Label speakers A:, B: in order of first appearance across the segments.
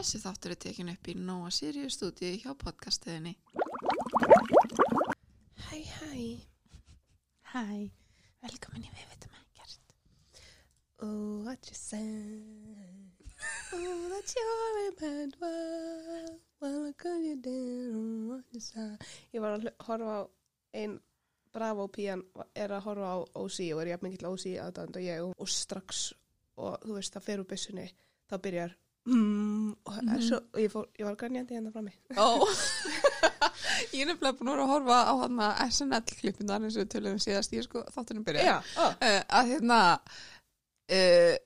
A: Þessi þáttur er tekin upp í Nóa Sirius stúdíu hjá podcastiðinni.
B: Hæ, hæ.
A: Hæ, velkomin í Við vitum ekkert.
B: Oh, what you said. Oh, that's your bad one. Well, could you do what you said. Ég var að horfa á ein Bravo pían er að horfa á OC og er jafn mikill OC aðdænd og ég og, strax og þú veist það fer úr byssunni þá byrjar mm, og, mm -hmm. svo, og ég, fór, ég var grænjandi hérna frá mig
A: Ó, ég er nefnilega búin að horfa á hann að SNL-klippindan eins og við töluðum síðast, ég er sko þáttunum byrja.
B: Já, ó,
A: uh, að hérna uh,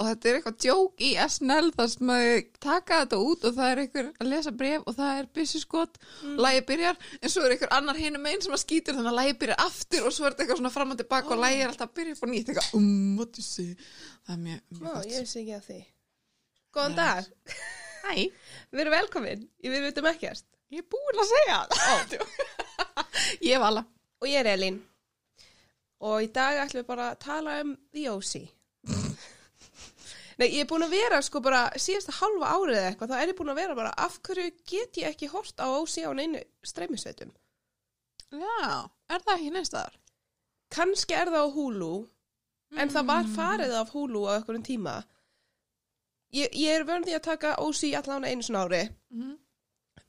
A: og þetta er eitthvað djók í SNL þar sem að taka þetta út og það er einhver að lesa bref og það er byssuskot. Mm. lægi byrjar en svo er einhver annar hinum einn sem að skýtur þannig að lægi byrjar aftur og svo er þetta eitthvað svona fram og tilbaka og lægi er alltaf að byrja og nýtt. Eitthvað um, what you say? Það er mjög, mjög
B: Góðan dag,
A: Hæ,
B: við erum velkomin Við vitum ekkert.
A: Ég er búin að segja það. Ég var alveg
B: og ég er Elín. Og í dag ætlum við bara að tala um The OC Nei, ég er búin að vera sko bara síðasta halva árið eða eitthvað, þá er ég búin að vera bara af hverju get ég ekki hort á OC á neinu streymisveitum?
A: Já, er það ekki neins staðar?
B: kannski er það á Hulu en það var farið af Hulu á einhverjum tíma ég, ég er því að taka OC allan einu svona ári
A: Mm.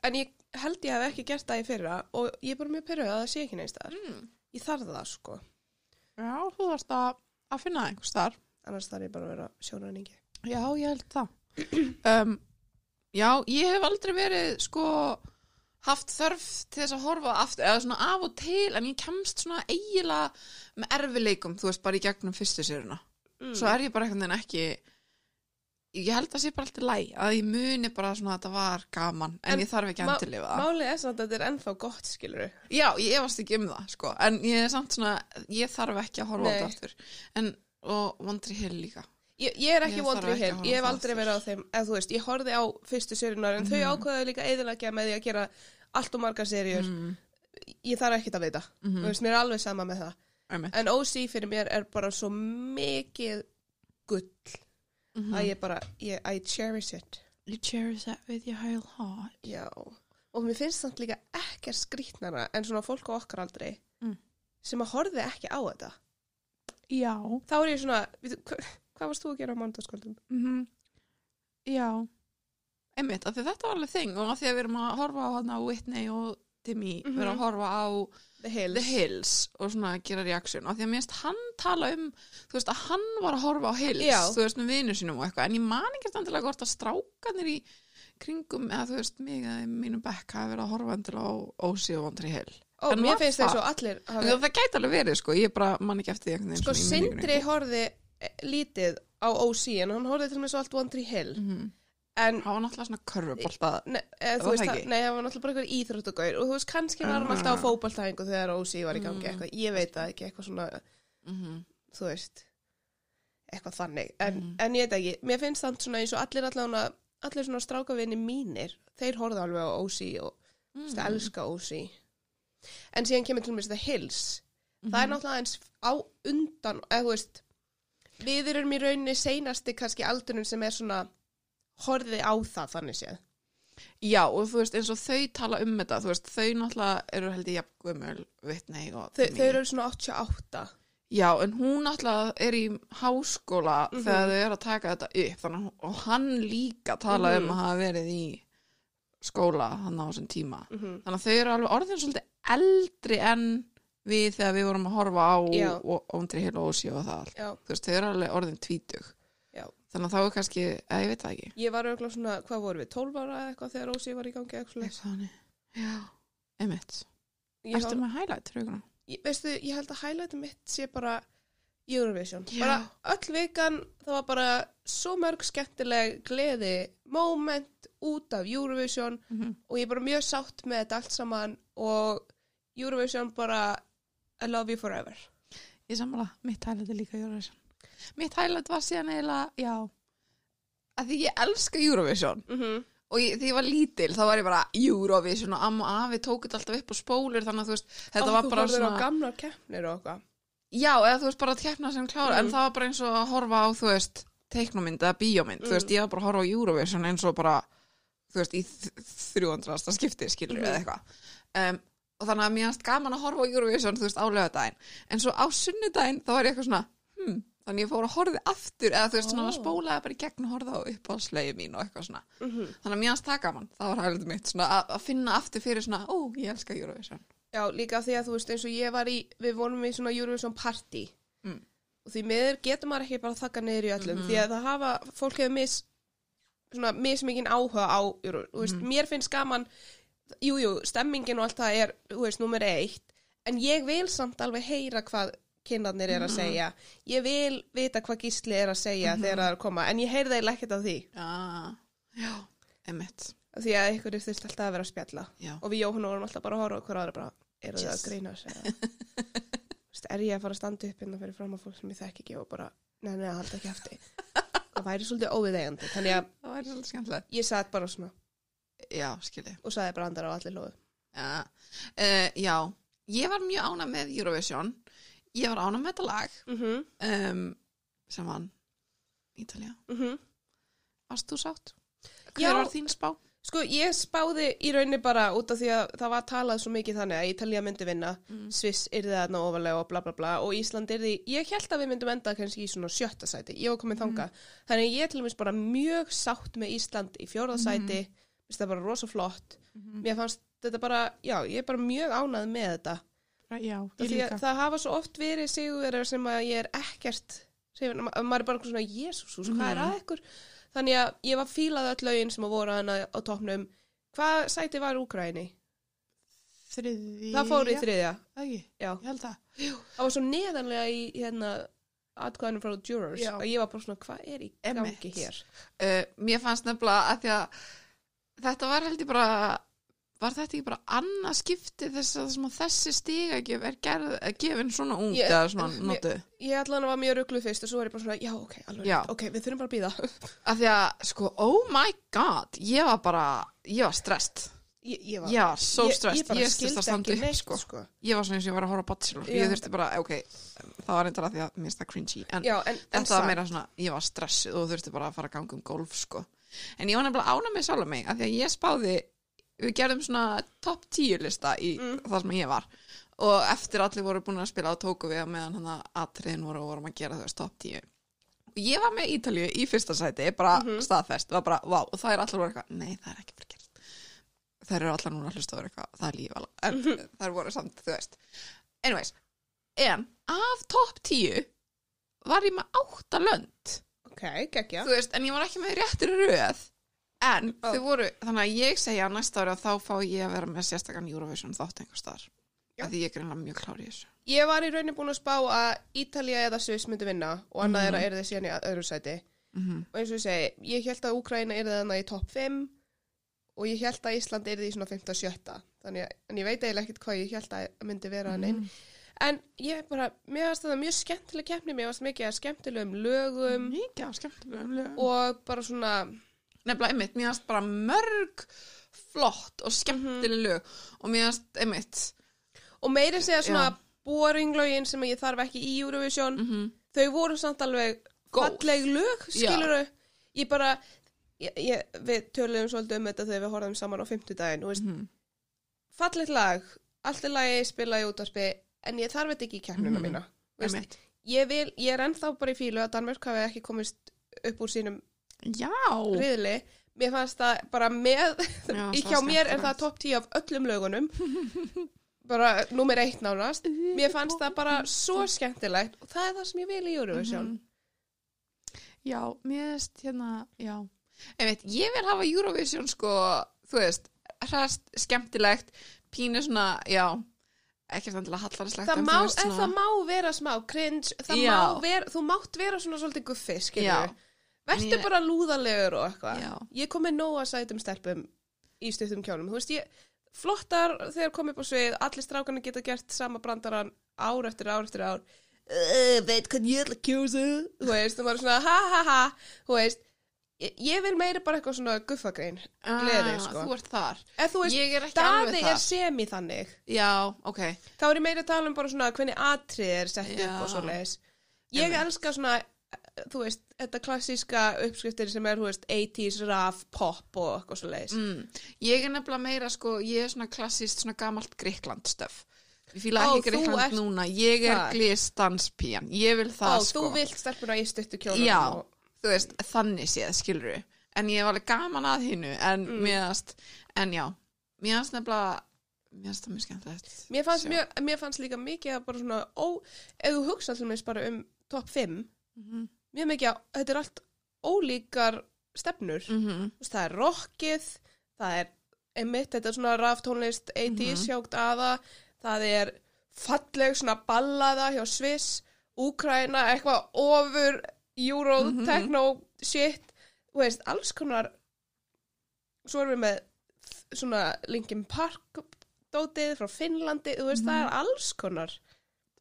B: en ég held ég hef ekki gert það í fyrra og ég er bara mjög pyrröð að það sé ekki neins þar
A: Mm.
B: ég þarf það sko,
A: Já, þú þarfst að, að finna einhver staðar
B: annars þarf ég bara að vera sjónaningi
A: Já, ég held það. Um, já, ég hef aldrei verið sko haft þörf til þess að horfa aftur, eða svona af og til, en ég kemst svona eiginlega með erfileikum, þú veist, bara í gegnum fyrstu séruna.
B: mm.
A: Svo er ég bara einhvern veginn ekki, ég held að sé bara alltaf læg, að ég muni bara svona að þetta var gaman, en,
B: En
A: ég þarf ekki að endurlifa það.
B: Málið er samt að þetta er ennþá gott, skilur
A: Já, ég efast ekki um það, sko, en ég er samt svona, ég þarf ekki að horfa á þetta aftur. En, og Vondri Hill líka.
B: Ég, ég er ekki
A: Ég ekki að horfa
B: ég hef
A: það
B: aldrei verið á þeim, eða þú veist, ég horfði á fyrstu seríunar en þau
A: Mhm.
B: ákveða líka eðilegja með því að gera allt og margar seríur,
A: Mm,
B: ég þarf ekkert að vita,
A: mm
B: þú veist, mér er alveg sama með það. En OC fyrir mér er bara svo mikið gull
A: Mhm.
B: að ég bara, ég, I cherish it,
A: You cherish that with your whole heart.
B: já. Og mér finnst samt líka ekkert skrítnara en svona fólk á okkar aldrei
A: Mm.
B: sem að horfði ekki á þetta.
A: Já.
B: Þá er ég svona, við, hva, hvað varst þú að gera á mándaskvöldum?
A: Mm Já. Einmitt, af því þetta var alveg þing og af því að við erum að horfa á hana Whitney og Timmy, við erum að horfa á
B: The Hills.
A: The Hills og svona gera reaksjón af því að mér finnst hann tala um þú veist að hann var að horfa á Hills
B: Já.
A: þú veist með vinnu sínum og eitthvað en ég man ekki standilega hvort að strákanir í kringum eða þú veist mig í mínum bekk hafa verið að horfa endilega á Ósi og Vondri Hill
B: Ó,
A: En
B: mér finnst
A: það?
B: að allir
A: en
B: hafi,
A: það gæti alveg verið sko, ég bara man ekki eftir því
B: Sko. Sindri horfði eh, lítið á OC en hann horfði til og með svo allt Tree Hill
A: Mhm.
B: En,
A: hann var náttúrulega svona körfubolta
B: ne, eða, þú
A: Var
B: veist,
A: það
B: það, nei, það var náttúrulega bara eitthvað íþróttugauður og þú veist, kannski var hann
A: Ah.
B: alltaf á fótballtæðingu þegar OC var í gangi
A: Mm.
B: eitthvað, ég veit það ekki, eitthvað svona
A: mm
B: þú veist eitthvað þannig, en,
A: Mhm.
B: en ég veit ekki mér finnst það svona eins og allir allavega allir svona strákavinni mínir, þeir horfðu alveg á OC og
A: Mm.
B: mm. elska OC en síðan kemur til mér The Hills það
A: Mhm.
B: er náttúrulega eins á undan eða þú veist við erum í rauninni seinasti kannski aldurinn sem er svona horfið á það þannig séð
A: Já, og þú veist, eins og þau tala um þetta, þú veist, þau náttúrulega eru held ég jafn gömul, Whitney og
B: þau, þau eru svona 88
A: Já, en hún náttúrulega er í háskóla
B: Mhm.
A: þegar þau eru að taka þetta upp, þannig að hann líka tala
B: Mhm.
A: um að hafa verið í skóla hann á þessum tíma.
B: mm
A: Þannig að þau eru alveg orðin svolítið eldri en við þegar við vorum að horfa á og Ondri Hill og Ósi og það allt. Þú veist, þau eru alveg orðin tvítug. Þannig að þá er kannski, eða ég veit það ekki.
B: ég var auðvitað svona, hvað voru við 12 ára eða eitthvað þegar OC var í gangi eitthvað.
A: Eitthvað þannig. Já, einmitt.
B: ég,
A: Ertu
B: horf-
A: með highlight
B: ég, veistu, ég held að highlightum mitt sé bara Eurovision,
A: Já.
B: bara öll vikan það var bara svo mörg skemmtileg gleði, moment út af Eurovision
A: Mm -hmm.
B: og ég er bara mjög sátt með þetta allt saman og Eurovision bara I love you forever
A: Ég sammála, mitt highlight er líka Eurovision. Mitt highlight var síðan eiginlega, já, að því ég elska Eurovision
B: mm -hmm.
A: og ég, því ég var lítil þá var ég bara Eurovision og amma og afi tók þetta alltaf upp á spólur þannig að þú veist, þetta var bara
B: Þú horfður
A: svona,
B: á gamlar keppnir og eitthvað
A: já, eða þú veist bara að keppna sem klára, en
B: Mhm.
A: það var bara eins og að horfa á, þú veist, teiknumynd eða bíómynd, þú veist, ég var bara að horfa á Eurovision eins og bara, þú veist, í 300. skipti, skilur
B: Mhm.
A: eða eitthvað um, og þannig að mér fannst gaman að horfa á Eurovision, þú veist, á lögadaginn en svo á sunnudaginn, þá var ég eitthvað svona hm, þannig ég fór að horfi aftur eða þú veist, svona að spólaði bara í gegn og horfa á upp á slegið mín og eitthvað svona.
B: Mhm.
A: þannig að mér fannst það gaman, það var hægilegt mitt svona að, að finna aftur fyrir svona, ó, ég elska Eurovision.
B: Já, líka því að þú veist eins og ég var í, við vorum í svona Eurovision party.
A: Mm.
B: og því miður getur maður ekki bara að þakka niður í öllum því að það hafa, fólk hefur mis, svona mismikinn áhuga á Euro, þú veist, mér finnst gaman, jú, jú, stemmingin og allt það er, þú veist, nummer eitt, en ég vil samt alveg heyra hvað kynarnir er að segja, ég vil vita hvað gísli er að segja þegar það er að koma, en ég heyrði eiginlega ekkert af því,
A: Já, já, emitt
B: því að ykkur þurft alltaf að vera að spjalla.
A: Já,
B: og við Jóhann vorum alltaf bara að horfa á hver aðra bara, eru
A: Yes.
B: að grína sig Vist, er ég að fara að standa upp innan fyrir fram að fólk sem ég þekki ekki? Og bara, neina, neina, halda ekki eftir. Það væri svolítið óviðeigandi þannig að
A: það
B: ég satt bara svona.
A: Já,
B: og saði brandar á allir loðu
A: Já, uh, já, ég var mjög ána með Eurovision Ég var ána með þetta lag
B: mm -hmm.
A: um, sem vann Ítalía
B: mm
A: Varst þú sátt?
B: Já.
A: Hver var þín spá?
B: Sko, ég spáði í rauninni bara út af því að það var talað svo mikið þannig að Ítalía myndi vinna,
A: Mm.
B: Sviss yrði þarna ofalega og bla bla bla og Ísland yrði, ég held að við myndum enda kannski í svona sjötta sæti, ég var komin þanga þannig ég er til dæmis bara mjög sátt með Ísland í fjórða sæti mm. það er bara rosa flott mér fannst þetta bara, já, ég er bara mjög ánað með þetta
A: Já,
B: Af því að það hafa svo oft verið sigurverðar sem að ég er ekkert sem, maður er bara eitthvað svona, jésús, hvað er að ykkur? Þannig að ég var fílað öll lögin sem að voru hana á toppnum. Hvað sæti var Úkræni?
A: Þriðja.
B: Það fór í þriðja,
A: Ekki,
B: já.
A: ég held að
B: það var svo neðanlega í hérna atkvæðinu frá jurors
A: Já.
B: og ég var bara svona, hvað er í gangi hér?
A: uh, Mér fannst nefnilega að því að þetta var held ég bara var þetta ekki bara annað skipti þess að, þessi stigagjöf er gerð, er gefin svona ung
B: Ég-
A: eða svona notu
B: Ég allan var mjög ruggluð fyrst og svo var ég bara svona, já, ok, alveg,
A: Já.
B: ok, við þurfum bara að býða
A: að því að sko, oh my god ég var bara, ég var strest
B: ég, ég var,
A: ég var so
B: ég,
A: stressed,
B: ég
A: ég
B: skildi ekki neitt,
A: sko.
B: sko.
A: ég var svona eins og ég var að horfa
B: Já.
A: ég þurfti bara, ok, það var reyndar að því að mér finnst það cringy, en
B: Já, en, en
A: þetta var
B: samt.
A: meira svona, ég var stressuð og þurfti bara að fara að ganga um golf sko. en ég var nefnilega ána með sjálf mig að því að ég spáði, við gerðum svona top 10 lista í
B: Mm.
A: það sem ég var og eftir allir voru búin að spila á tóku við meðan hann að atriðin voru og vorum að gera þess top 10 og ég var með Ítalíu í fyrsta sæti bara
B: Mhm.
A: staðfest, var bara, wow, og það er allir voru eitthvað, nei það er ekki fyrir gert þær eru allar núna að hlusta á eitthvað, það er líf alveg, en
B: Mhm.
A: þær voru samt, þú veist anyways, en af top 10 var ég með átta lönd
B: Ok, geggja.
A: þú veist, en ég var ekki með réttir röð en þau voru þannig að ég segja að næsta ári að þá fá ég að vera með sérstakann Eurovision þátt einhver staðar því ég er greinlega mjög klári í þessu
B: Ég var í rauninni búin að spá að Ítalía eða Sviss myndi vinna og annað
A: Mhm.
B: er að er þið síðan í öðru sæti.
A: mm
B: Og eins og ég segi, ég held að Úkraina er þarna í topp 5 og ég held að Ísland er í svona 5-7. Þannig að, en ég veit eiginlega ekkert hvað ég held að myndi vera hann einn. En ég bara, mér varst þetta mjög skemmtileg keppni, mér varst mikið að skemmtilegum lögum
A: af skemmtilegum lögum
B: og bara svona,
A: nefnilega einmitt, mér finnst bara mörg flott og skemmtileg lög og mér finnst einmitt
B: og meiri segja svona
A: Já.
B: boring lögin sem ég þarf ekki í Eurovision,
A: mm
B: þau voru samt alveg
A: Góð.
B: falleg lög,
A: Já.
B: skiluru ég bara ég, ég, við töluðum svolítið um þetta þegar við horfðum saman á fimmtudaginn og veist,
A: -hmm.
B: fallegt lag, allt er lagi spila í útvarpi, en ég þarf þetta ekki í keppnuna
A: Mhm.
B: mína Veist, ég, vil, ég er ennþá bara í fílu að Danmörk hafi ekki komist upp úr sínum riðli mér fannst það bara með
A: Já,
B: hjá mér er það topp 10 af öllum lögunum bara nummer eitt nánast mér fannst það bara svo skemmtilegt og það er það sem ég vil í Eurovision
A: Mhm. Já, mér veist hérna, já. Einmitt, ég vil hafa Eurovision sko, þú veist, hræst, skemmtilegt, pínu svona, já, ekki þannig að hallarslegt.
B: það
A: en
B: má, en það má vera smá cringe, má vera þú mátt vera svona svolítið guffi,
A: Já.
B: Verður bara lúðalegur og eitthvað. Ég kom með nóga sætum stelpum í stuttum kjánum, þú veist ég flottar þegar kom upp á svið, allir strákarnir geta gert sama brandaran ár eftir ár eftir ár. Uh, veit hvað ég ætla að kjósa? Þú veist, þú var svona ha ha ha. Þú veist, ég, ég vil meira bara eitthvað svona guffagrein gleði, sko.
A: Ah, Þú ert þar.
B: en þú veist,
A: Ég er ekki
B: daði er semi þannig.
A: Já, ok.
B: þá er ég meira að tala um bara svona hvernig atrið er sett upp og svo leiðis ég elska svona þú veist, þetta klassíska uppskriftir sem er, þú veist, 80s, raf, pop og eitthvað svo leiðis.
A: mm. Ég er nefnilega meira sko, ég er svona klassist, svona gamalt Gríkland stöf Ég fíla
B: Ó,
A: ekki
B: þú
A: Gríkland
B: ert
A: núna, ég er
B: þar.
A: glísdanspían Ég vil það
B: Ó,
A: sko
B: þú vilt stelpuna í stuttu kjónum.
A: Já,
B: Og,
A: þú veist, þannig séð, skilur En ég var alveg gaman að hinu En
B: Mm.
A: mér fannst, en já Mér fannst nefnilega Mér fannst það mjög skemmtilegt
B: mér, fannst mjög, mér fannst líka mikið að bara svona, ó, ef þú hugsa til mér bara um top 5,
A: Mhm,
B: mjög mikið að þetta er allt ólíkar stefnur.
A: mhm,
B: Þú veist, það er rockið, það er einmitt, þetta er svona raftónlist 80s
A: Mhm.
B: hjákt aða, það er falleg svona ballaða hjá Sviss, Úkraina, eitthvað ofur, euro,
A: Mhm.
B: techno, shit, þú veist, alls konar, svo erum við með svona Linkin Park dótið frá Finnlandi, þú veist, það er alls konar.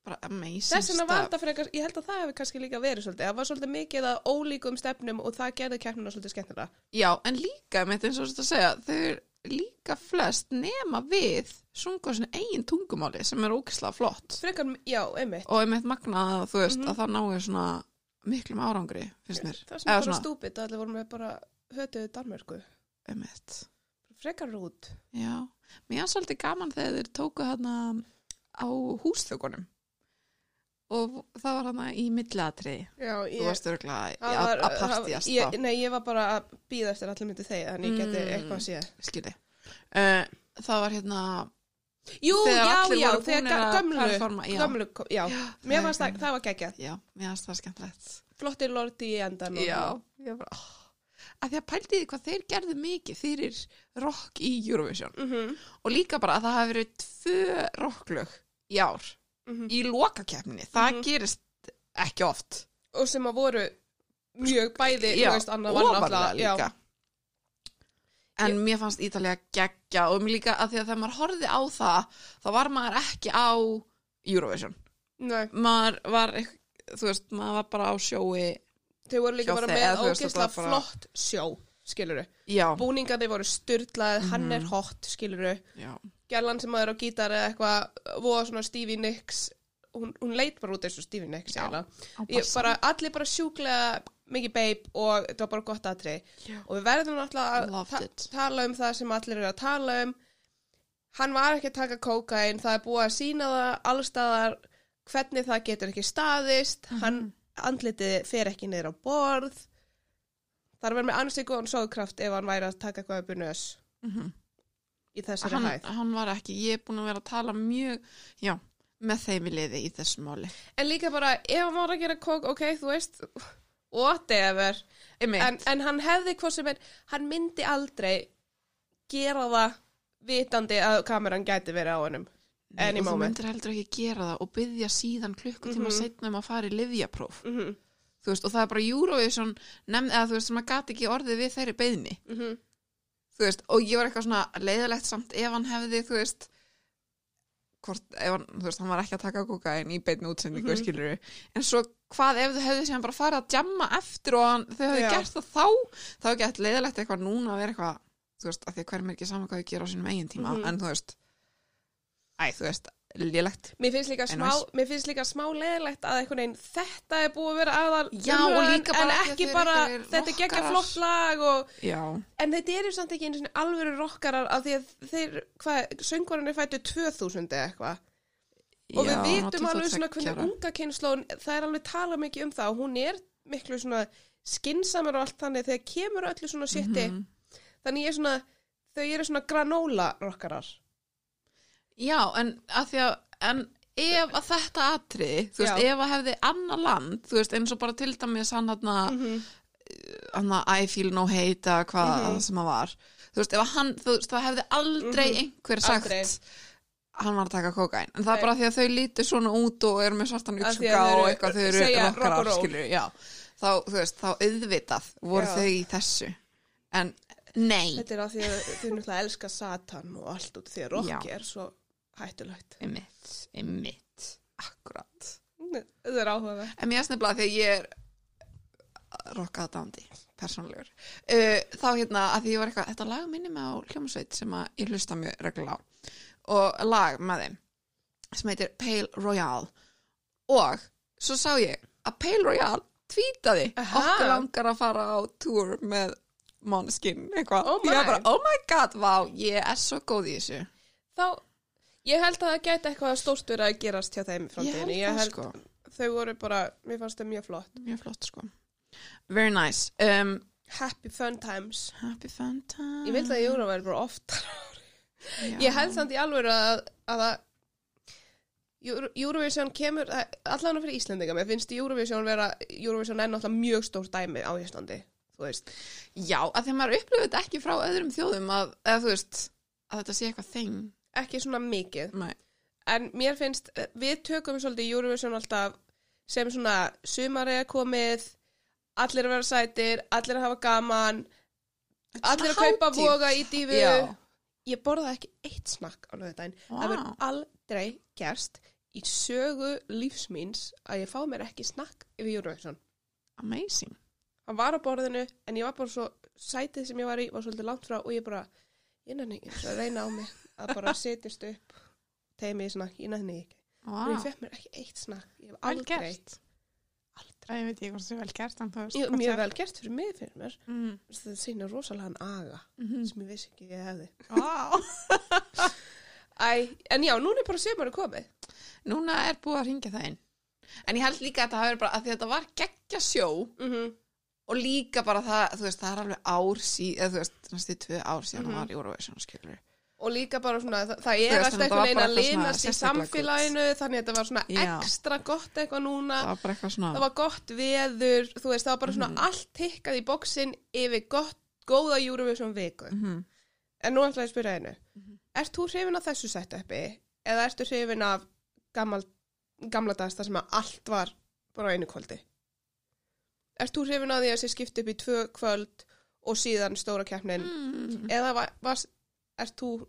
A: Bara amazing
B: Þess vegna var
A: stuff.
B: þetta frekar, ég held að það hefur kannski líka verið svolítið, það var svolítið mikið að ólíkum stefnum og það gerði keppnuna svolítið skemmtilega.
A: Já, en líka, með eins og þetta að segja Þau líka flest nema við Sunga svona eigin tungumáli Sem er ókislega flott
B: Frekar, já, einmitt.
A: Og einmitt magnað, að, þú veist,
B: Mhm.
A: að það náir svona Miklum árangri, finnst mér
B: Það
A: Eða
B: er bara
A: svona-
B: stúpid að allir voru með bara hötuðu Danmörku.
A: Einmitt
B: Frekar rút.
A: Já, mér er svolítið gaman þegar þeir tóku hérna á húsþökunum og það var hérna í milliatriði
B: Já,
A: þú varst örgulega að
B: var- ég,
A: þá,
B: Nei, ég var bara að býða eftir allir myndi þegar, þannig ég geti
A: Mm.
B: eitthvað að sé.
A: skilji uh, það var hérna
B: Jú, já, já, þegar
A: búinir
B: ga-
A: að
B: gömlu,
A: performa, já.
B: gömlu, ko- já.
A: Já,
B: Mér
A: er
B: fannst það, það var geggjað.
A: já, mér fannst það skemmtilegt
B: Flottir lorti í endan.
A: já, ég bara oh. að því að pældi því hvað þeir gerðu mikið fyrir rock í Eurovision
B: Mhm,
A: og líka bara að það hafi verið tvö rocklög í ár
B: mhm.
A: í lokakeppninni, það
B: Mhm.
A: gerist ekki oft
B: Og sem að voru mjög bæði,
A: já,
B: veist,
A: ofarlega
B: náttúrulega, já.
A: líka en mér fannst Ítalía geggja og mér líka að því að þegar maður horfði á það þá var maður ekki á Eurovision
B: Nei,
A: maður var, þú veist, maður var bara á sjói
B: þau voru líka bara með
A: bara-
B: flott sjó, skiluru.
A: já,
B: Búningarnir voru styrlað, hann
A: Mhm.
B: er hot, skiluru.
A: já,
B: Gjallan sem maður á gítar eða eitthvað, voða svona Stevie Nicks, hún, hún leit bara út eins og Stevie Nicks,
A: Já,
B: Ég, bara, allir bara sjúklega mikið babe og þetta var bara gott aðri
A: Já.
B: og við verðum náttúrulega að ta tala um það sem allir eru að tala um. Hann var ekki að taka kókain það er búið að sína það allstaðar hvernig það getur ekki staðist.
A: Mhm.
B: hann andlitið fer ekki niður á borð. Það er verið með anstík og sóðkraft ef hann væri að taka eitthvað upp í nös.
A: Mhm.
B: Í þessari
A: hann,
B: hæð.
A: hann var ekki, ég er búin að vera að tala mjög, já, með þeim við liði í þessum máli.
B: En líka bara ef hann var að gera kók, ok, þú veist whatever. En, en hann hefði hvað sem er hann myndi aldrei gera það vitandi að kameran gæti verið á hennum
A: Nei,
B: any
A: og þú myndir heldur ekki gera það og byggja síðan klukkutíma mm um að fara í livjapróf
B: mm -hmm.
A: þú veist, og það er bara Eurovision nefn, eða þú veist, sem að gati ekki orðið við þeirri beðni
B: Mhm.
A: Þú veist, og ég var eitthvað svona leiðilegt samt ef hann hefði, þú veist hvort, ef hann, þú veist, hann var ekki að taka kokain í beinni útsendingu, mm
B: Mhm.
A: skilur en svo hvað ef þau hefðu síðan bara farið að jamma eftir og hann, þau hefðu
B: Já.
A: gert það þá þá gett leiðilegt eitthvað núna að vera eitthvað þú veist, að því að hverjum er ekki saman hvað þau gera á sínum eigin tíma,
B: Mhm.
A: en þú veist æ, þú veist, lélegt
B: Mér finnst líka smá, smá leðilegt að einhvern veginn þetta er búið að vera aðal
A: Já,
B: en
A: að
B: ekki bara þetta er geggja
A: rockarar.
B: flott lag og,
A: já,
B: en þetta eru samt ekki einu alvöru rockarar af því að þeir, hvað, söngvarinn er fættu 2000 eða eitthvað. Og við vitum alveg
A: 22
B: svona hvernig unga kynnslóðun það er alveg talað mikið um það og hún er miklu svona skinsamur og allt þannig þegar kemur öllu svona shiti.
A: Mhm.
B: þannig ég er svona, þau eru svona granóla rockarar
A: Já, en að því að en ef að þetta atriði þú veist,
B: Já.
A: ef að hefði annar land þú veist, eins og bara til dæmis hann hann
B: -hmm.
A: hann I feel no hate eða hvað
B: Mhm.
A: sem að var þú veist, ef að hann, þú veist, það hefði aldrei einhver sagt
B: Aldrei.
A: hann var að taka kokain, en það er bara því að þau lítur svona út og eru með svartan
B: að eru-
A: og eitthvað, þau eru
B: rock
A: rockarar, skilur, já þá, þú veist, þá auðvitað voru
B: Já.
A: þau í þessu en nei,
B: Þetta er að því að þau náttúrulega elska Satan og allt út því að
A: Já.
B: rocki er svo hættulegt.
A: einmitt, einmitt akkurat
B: Þetta er áhugaverð.
A: En mér er snefnilega því að ég er rockað dándi, persónlegur. Uh, þá hérna að því ég var eitthvað, þetta lag minni mig á hljómsveit sem að ég hlusta mjög reglulega á og lag með þeim sem heitir Pale Royale og svo sá ég að Pale Royale tvítaði
B: Aha.
A: okkur langar að fara á tour með Måneskin eitthvað
B: Oh
A: ég var
B: my.
A: bara, oh my god, vá, ég er svo góð í þessu
B: Þá, ég held að það gæti eitthvað stórt verið að gerast hjá þeim í
A: ég held
B: Ég held
A: sko,
B: þau voru bara, mér fannst þau mjög flott.
A: mjög flott sko very nice um,
B: Happy fun times.
A: happy fun time
B: Ég vil að Jóra væri bara oftar.
A: Já.
B: Ég held samt í alveg að, að Eurovision kemur, allan fyrir Íslendinga, mér finnst Eurovision vera, Eurovision er náttúrulega mjög stórt dæmi á Íslandi, þú veist.
A: já, að því maður þetta ekki frá öðrum þjóðum að, eða þú veist, að þetta sé eitthvað þing
B: Ekki svona mikið,
A: Nei.
B: en mér finnst, við tökum svolítið Eurovision alltaf sem svona sumarið er komið, allir að vera sætir, allir að hafa gaman, allir að kaupa
A: hátíð.
B: voga í dífu.
A: já,
B: Ég borðaði ekki eitt snakk á lögudaginn. Það
A: Vá.
B: verður aldrei gerst í sögu lífsmýns að ég fá mér ekki snakk yfir Eurovision.
A: amazing
B: Hann var á borðinu en ég var bara svo sætið sem ég var í var svolítið langt frá og ég bara ég ekki að reyna á mig að bara setjast upp tegja mig í snakk, ég nenni ekki.
A: wow.
B: Og ég fekk mér ekki eitt snakk. Ég hef aldrei.
A: Æ, ég veit ekki hvort það er vel gert veist
B: Ég, mjög vel gert fyrir mig fyrir mér.
A: mm.
B: Það sýnir rosalega aga
A: mm
B: sem ég vissi ekki ég hefði.
A: wow.
B: Æ, en já, núna er bara sömur komið.
A: núna er búið að ringja það inn en ég held líka að það hafi bara að þetta var geggja sjó
B: Mm
A: og líka bara það, þú veist, það er alveg ár síðan, eða þú veist, næstu tvö ár síðan
B: Mhm.
A: mm var Eurovision, skilur
B: Og líka bara svona, það, það er alltaf einhvern veginn að linast í samfélaginu, þannig að þetta var svona
A: Já.
B: ekstra gott eitthvað núna.
A: það var eitthvað svona
B: Það var gott veður, þú veist, það var bara svona
A: Mhm.
B: allt tikkað í bóksinn yfir gott, góða Eurovision viku.
A: Mhm.
B: En nú ætla ég að spyrja einu.
A: Mhm.
B: Ert þú hrifin af þessu setupi eða ertu hrifin af gammal, gamla dags þar sem að allt var bara einu kvöldi? Ert þú hrifin af því að sé skipt upp í tvö kvöld og síðan stóra keppnin?
A: mm.
B: Eða var, var, ert þú...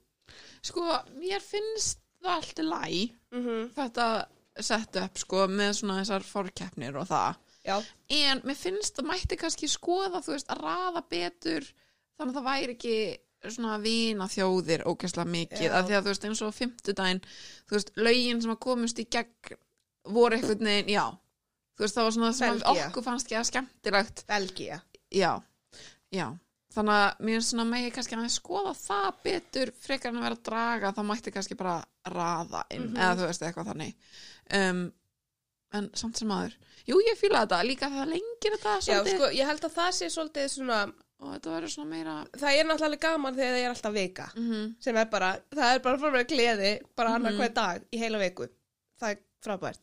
A: sko, mér finnst það allt í læ
B: Mm
A: þetta sett upp, sko, með svona þessar fórkeppnir og það.
B: Já,
A: en mér finnst það mætti kannski skoða, þú veist, að raða betur þannig að það væri ekki svona vina þjóðir ógæslega mikið,
B: Já.
A: af því að þú veist eins og fimmtudaginn, þú veist, lögin sem að komust í gegn voru einhvern veginn, já. Þú veist, það var svona það sem að okkur fannst ekki að skemmtilegt,
B: Belgia.
A: já. Já, þannig að mér er svona megi kannski að skoða það betur frekar en að vera að draga, það mætti kannski bara raða inn,
B: Mhm.
A: eða þú veist eitthvað þannig um, en samt sem aður jú, ég fíla þetta, líka það lengir þetta
B: Já,
A: svolítið
B: sko, ég held að það sé svolítið svona,
A: og þetta verður svona meira
B: það er náttúrulega gaman þegar það er alltaf vika,
A: mm
B: sem er bara, það er bara fyrir mér gleði, bara
A: Mhm.
B: annar hver dag í heila viku. Það er frábært.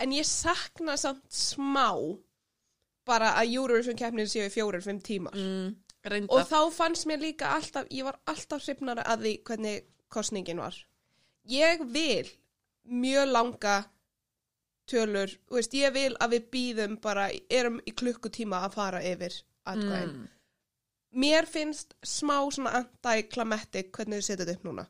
B: En ég sakna samt smá bara að Eurovision keppnin séu í fjórir, fimm tímar.
A: Mm,
B: Og þá fannst mér líka alltaf, ég var alltaf hrifnara að því hvernig kostningin var. Ég vil mjög langa tölur, veist, ég vil að við býðum bara, erum í klukkutíma að fara yfir atkvæðin.
A: mm,
B: Mér finnst smá svona anti-climatic hvernig þið setja þetta upp núna.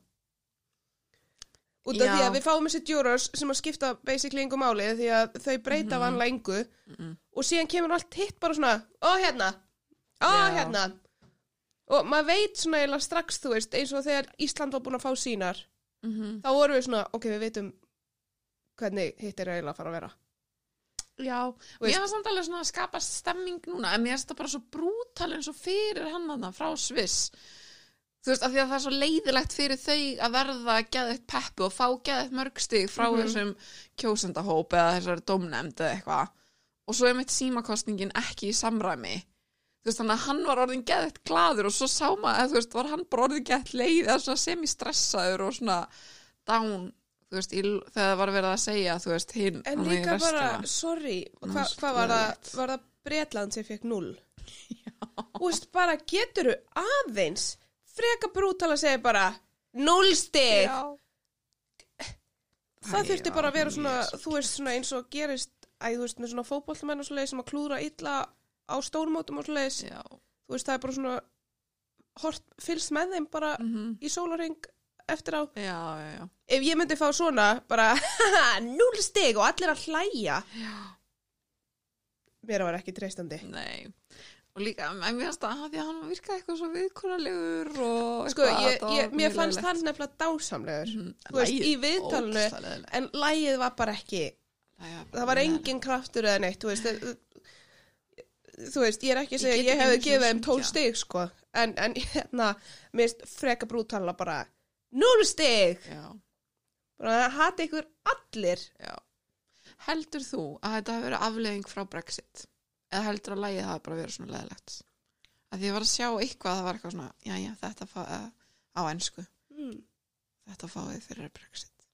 B: Út af
A: Já.
B: því að við fáum þessi jurors sem að skipta basically yngu máli því að þau breyta
A: Mhm.
B: vanlega yngu
A: mm,
B: og síðan kemur allt hitt bara svona, ó hérna,
A: Já.
B: hérna. Og maður veit svona eiginlega strax, þú veist, eins og þegar Ísland var búin að fá sínar,
A: mm,
B: þá vorum við svona, ok, við veitum hvernig hitt er eiginlega að fara að vera.
A: já, mér var samt alveg svona að skapa stemming núna, en mér finnst það bara svo brútal eins og fyrir hann þarna frá Sviss þú veist, af því að það er svo leiðilegt fyrir þau að verða geðið peppu og fá geðið mörg stig frá
B: Mhm.
A: þessum kjósendahóp eða þessari dómnefnd eða eitthvað og svo er mitt símakostningin ekki í samræmi þú veist, þannig að hann var orðin geðið gladur og svo sá maður, eða þú veist, var hann bara orðin geðið leið eða svona semi-stressaður og svona down, þú veist, í, þegar það var verið að segja, þú veist, hinn
B: En
A: í
B: líka bara, sorry, hva, hvað var það, var það Bretland sem fekk null? Þú veist, bara getur aðeins freka brútal að segja bara null stig.
A: Já.
B: Það þurfti bara að vera svona, þú veist, svona eins og gerist, æ, þú veist, með svona fótbollmenn og svoleiðis sem að klúra illa á stórmótum og svoleiðis.
A: Já.
B: Þú veist, það er bara svona, hort, fylgst með þeim bara
A: Mm
B: í sólarring eftir á.
A: já, já, já.
B: Ef ég myndi fá svona, bara, null stig og allir að hlæja. Mér var ekki treystandi.
A: Nei. Og líka, en mér finnst það að því að hann virkaði eitthvað svo viðkunarlegur og
B: Sko, ég, ég, mér fannst hann nefnilega dásamlegur.
A: Mhm.
B: Þú veist, í viðtalinu, en lægið var bara ekki,
A: var bara
B: það var engin kraftur eða neitt, þú veist, þú veist, ég er ekki að segja
A: Ég
B: ég hefði gefið þeim 12
A: syngja.
B: stig, sko. En, en hérna, finnst freka brútala bara 0 stig.
A: Já,
B: Bara hati ykkur allir.
A: já. Heldur þú að þetta hafi verið afleðing frá Brexit? Eða heldur að lægið hafi bara verið svona leðilegt? Að því ég var að sjá eitthvað að það var eitthvað svona, já, já, þetta fá, uh, á ennsku,
B: Mm.
A: þetta fáið fyrir Brexit.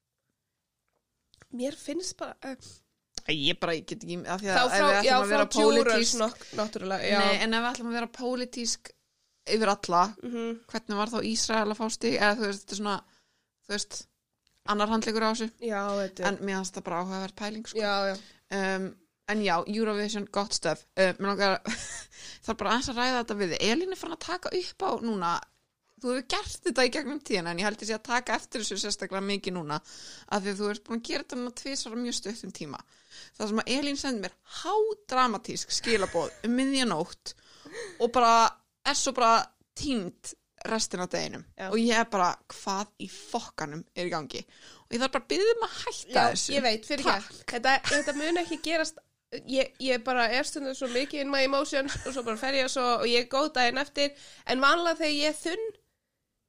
B: Mér finnst bara, uh,
A: Ég bara, ég get ekki, af því að ef
B: frá,
A: við
B: já,
A: ætlum að
B: frá
A: vera pólitísk,
B: já.
A: nei, en ef við ætlum að vera pólitísk yfir alla,
B: Mhm.
A: hvernig var þá Ísrael að fá stig, eða þú veist, þetta er svona, þú veist, annar handleikur á þessu,
B: Já, þetta
A: en mér finnst það bara áhugaverð pæling, sko.
B: Já, já.
A: um, en já, Eurovision, gott stöf uh, mér langar það er bara aðeins að ræða þetta við. Elín er fann að taka upp á núna þú hefur gert þetta í gegnum tíðina en ég held sé að taka eftir þessu sérstaklega mikið núna af því að þú ert búin að gera þetta núna tvisvara mjög stöttum tíma það sem að Elín sendi mér hádramatísk skilaboð um miðjanótt og bara er svo bara tínt restin af deginum.
B: Já.
A: og ég er bara hvað í fokkanum er í gangi? Og ég þarf bara að byggja um að hætta
B: Já,
A: þessu.
B: ég veit, fyrir ekki. Þetta, þetta mun ekki gerast, ég, ég bara er stundum svo mikið in my emotions og svo bara fer ég svo og ég er góð daginn eftir, en vanlega þegar ég er þunn,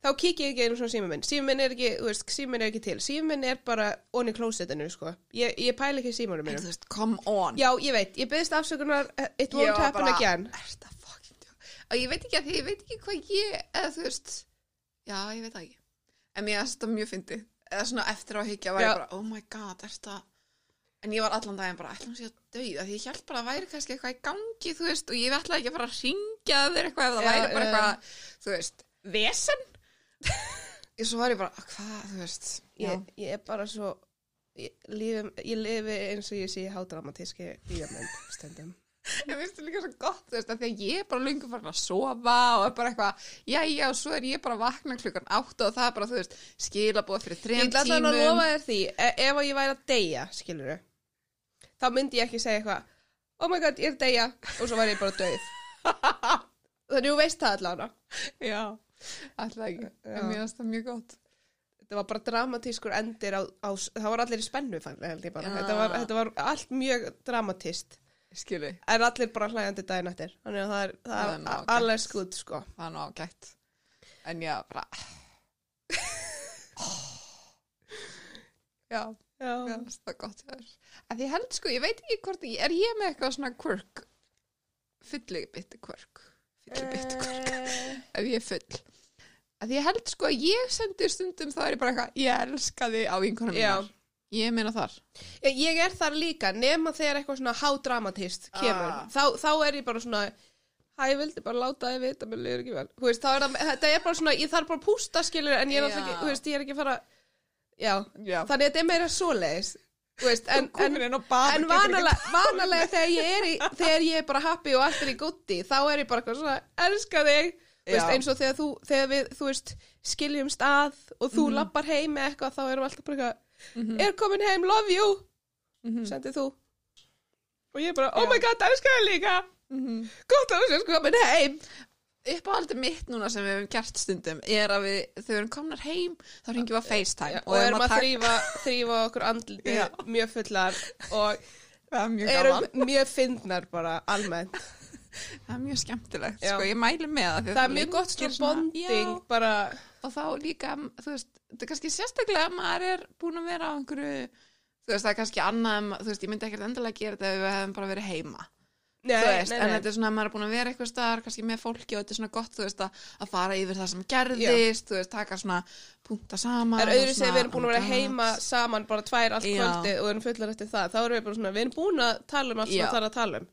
B: þá kík ég ekki einu svona síma minn. Síma minn er ekki, þú veist, síma minn er ekki til. Síma minn er bara onni klósettinu, sko. Ég, ég pæla ekki minnum.
A: þú veist, come on
B: Já, ég veit, ég byggðist afsökunar, uh, it won't
A: var
B: happen
A: bara,
B: again.
A: Er fucking djók? Og ég veit ekki að því, ég veit ekki hvað ég, eða þú veist, já, ég veit það ekki. En mér finnst þetta mjög fyndið. Eða svona eftir á að higgja var
B: Já.
A: ég bara, oh my god, er það... En ég var allan daginn bara, ætlum sé að dauða, því ég held bara að væri kannski eitthvað í gangi, þú veist, og ég ætlaði ekki að fara að ringja þér eitthvað ef það
B: Já,
A: væri bara
B: já.
A: eitthvað, þú veist, vesen. Svo var ég bara, hvað, þú veist.
B: Ég, ég er bara svo, ég, lífi, ég lifi eins og ég sé hádramatíski bíamönd stundum.
A: Ég finnst það líka svo gott, þú veist, af því að ég er bara lungu farin að sofa og er bara eitthvað, já, já, og svo er ég bara að vakna klukkan átta og það er bara, þú veist, skilabóð fyrir
B: Ég
A: þrejum
B: ætla
A: tímum.
B: allan að lofa þér því, e ef að ég væri að deyja, skilur þá myndi ég ekki segja eitthvað, oh my god, ég er að deyja, og svo væri ég bara döið. Þannig þú veist það allan.
A: Já, alltaf ekki, en mér finnst það mjög gott.
B: Þetta var bara dramatískur endir á, á það var allir í spennu, fann, held ég bara. Þetta, var, þetta var allt mjög dramatist,
A: Skilu,
B: en allir bara hlægandi daginn eftir. Þannig að það er, það
A: Það er
B: er
A: gott.
B: alveg skutt, sko.
A: það er nú ágætt. En já, bara, já,
B: Já.
A: það gott þér. Að ég held sko, ég veit ekki hvort, er ég með eitthvað svona quirk, fylli bytti
B: Eh,
A: ef ég er full. Að ég held sko að ég sendi stundum þá er bara eitthvað, ég elska þig á
B: Já.
A: mínar. Ég meina þar.
B: Ég ég er þar líka, nema þegar eitthvað svona hádramatist kemur,
A: Ah.
B: þá, þá er ég bara svona, hæ, ég vildi bara láta þið vita, mér liður ekki vel. Veist, er það, þetta er bara svona, ég þarf bara að pústa, skilur, en ég er ekki, veist, ég er ekki fara, já,
A: já,
B: þannig að þetta er meira svoleiðis, þú veist, en, en, en vanalega, vanalega þegar ég er í, þegar ég er bara happy og allt er í gótti, þá er ég bara eitthvað svona, elska þig, veist, eins og þegar þú, þegar við, þú veist, skiljum stað og þú
A: Mhm.
B: lappar heim með eitthvað, þá erum við alltaf bara eitthvað, er komin heim, love you,
A: Mhm.
B: sendið þú og ég bara, oh
A: Já.
B: my god, elskar það líka
A: Mhm.
B: gott að þú sést komin heim
A: uppáhaldið mitt núna sem við hefum gert stundum er að við, þegar við erum komnar heim þá ringjum við á FaceTime
B: Já, og erum að
A: taka-
B: þrýfa, þrýfa okkur andliti mjög fullar og
A: mjög
B: erum mjög fyndnar bara almennt.
A: Það er mjög skemmtilegt
B: Já.
A: sko, ég mæli með það að
B: það er mjög gott svona bonding
A: já,
B: bara,
A: og þá líka, þú veist, þetta er kannski sérstaklega að maður er búin að vera á einhverju þú veist, það er kannski annað, þú veist, ég myndi ekkert endilega gera þetta ef við hefum bara verið heima
B: nei,
A: veist,
B: nei,
A: en
B: nei.
A: þetta er svona að maður er búin að vera eitthvað staðar kannski með fólki og þetta er svona gott veist að, að fara yfir það sem gerðist veist, taka svona punta saman
B: Það er
A: svona,
B: sem við erum búin að vera heima saman bara tvær allt kvöldi og erum fullar eftir það, þá erum við bara svona, við erum búin að tala um allt sem það þarf að tala um.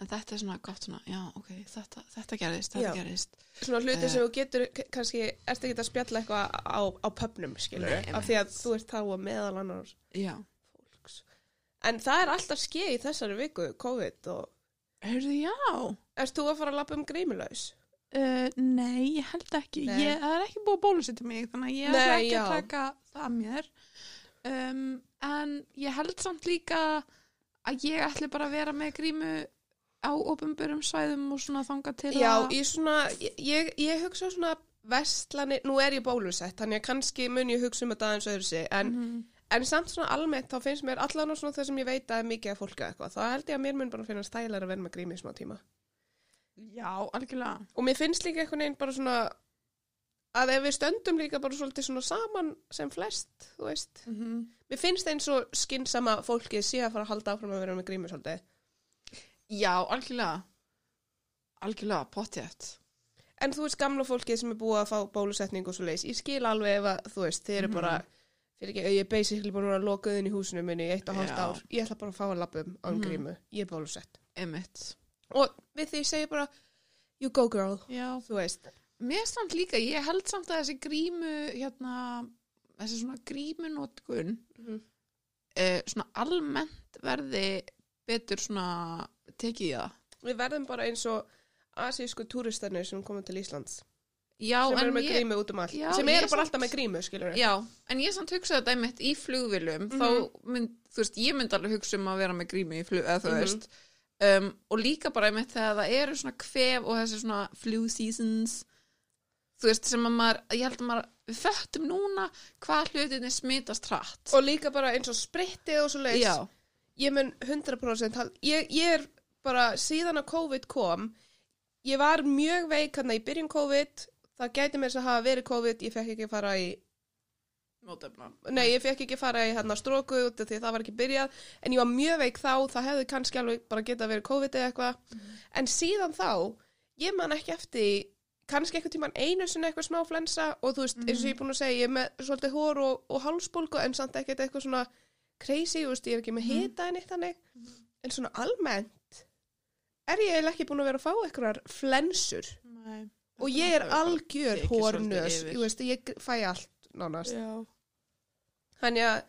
A: En þetta er svona gott svona, já, ok, þetta, þetta gerðist þetta
B: Já.
A: gerðist,
B: svona hluti
A: Eh.
B: sem þú getur kannski, ertu ekki að spjalla eitthvað á, á pöpnum, skilur af því að þú ert þá að meðal fólks. En það er alltaf skeið í þessari viku, COVID og
A: Heyrðu, já
B: Erst þú að fara að lappa um grímulaus?
A: uh, Nei, ég held ekki
B: Nei.
A: ég, það er ekki búið að bólusetja mig þannig að ég ætla ekki
B: já.
A: að taka það að mér um, en ég held samt líka að ég ætli bara að vera með grímu á opumburum svæðum og svona þanga til
B: Já,
A: að
B: í svona, ég, ég hugsa svona vestlani, nú er ég bólusett þannig að kannski mun ég hugsa um þetta aðeins öðru sig en,
A: Mhm.
B: En samt svona almennt þá finnst mér allan og svona það sem ég veit að er mikið af fólki eða eitthvað, þá held ég að mér mun bara finna stælar að vera með grími í smá tíma
A: Já, algjörlega.
B: og mér finnst líka einhvern veginn bara svona að ef við stöndum líka bara svolítið svona saman sem flest, þú veist
A: Mm -hmm.
B: mér finnst eins og skinnsama fólkið sé að fara að halda áfram að vera með grímu svolítið
A: Já, algjörlega. Algjörlega, pottjætt.
B: en þú veist gamla fólkið sem er búið að fá bólusetning og svo leis, ég skil alveg ef að þú veist, þið eru
A: Mhm.
B: bara fyrir ekki, ég er basically búin að vera lokuð inn í húsinu minni í eitt og hálft ár, ég ætla bara að fá að lappum án
A: Mhm.
B: grímu, ég er bólusett og við því segi bara you go girl,
A: Já.
B: þú veist
A: Mér samt líka, ég held samt að þessi grímu, hérna, þessi svona grímunótkun,
B: Mhm.
A: eh, svona almennt verði betur svona tekið í það.
B: við verðum bara eins og asísku túristanir sem koma til Íslands
A: Já,
B: sem eru með
A: ég,
B: grímu út um allt
A: Já,
B: sem
A: ég
B: eru bara alltaf með grímu, skilur
A: já, en ég samt hugsaði þetta einmitt í flugvilum,
B: Mhm.
A: þá mynd, þú veist, ég myndi alveg hugsa um að vera með grímu í flug, eða þú
B: Mhm.
A: veist, um, og líka bara einmitt þegar það eru svona kvef og þessi svona flu seasons, þú veist, sem að maður, ég held að maður, við föttum núna hvað hlutinni smitast hratt.
B: og líka bara eins og sprittið og svo leis
A: Já,
B: ég mun 100% hal- ég, ég er bara síðan að COVID kom ég var mjög veik hann í byrjun COVID það gæti mér þess að hafa verið COVID ég fekk ekki að fara í
A: mótefna.
B: nei, ég fekk ekki að fara í hann stróku út af því að það var ekki byrjað. En ég var mjög veik þá, það hefði kannski alveg bara getað verið COVID eða eitthvað. En síðan þá, ég man ekki eftir kannski eitthvað tíman einu sinni eitthvað smá flensa og þú veist, eins og ég er búin að segja, ég er með svolítið hór og, og hálsbólgu en samt ekkert eitthvað svona crazy, veist, ég er ekki með hita en eitt þannig, en svona almennt er ég ekki búin að vera að fá eitthvað flensur.
A: Nei.
B: Og ég er algjör
A: yfir.
B: ég veist, ég fæ allt nánast
A: Já.
B: Þannig að,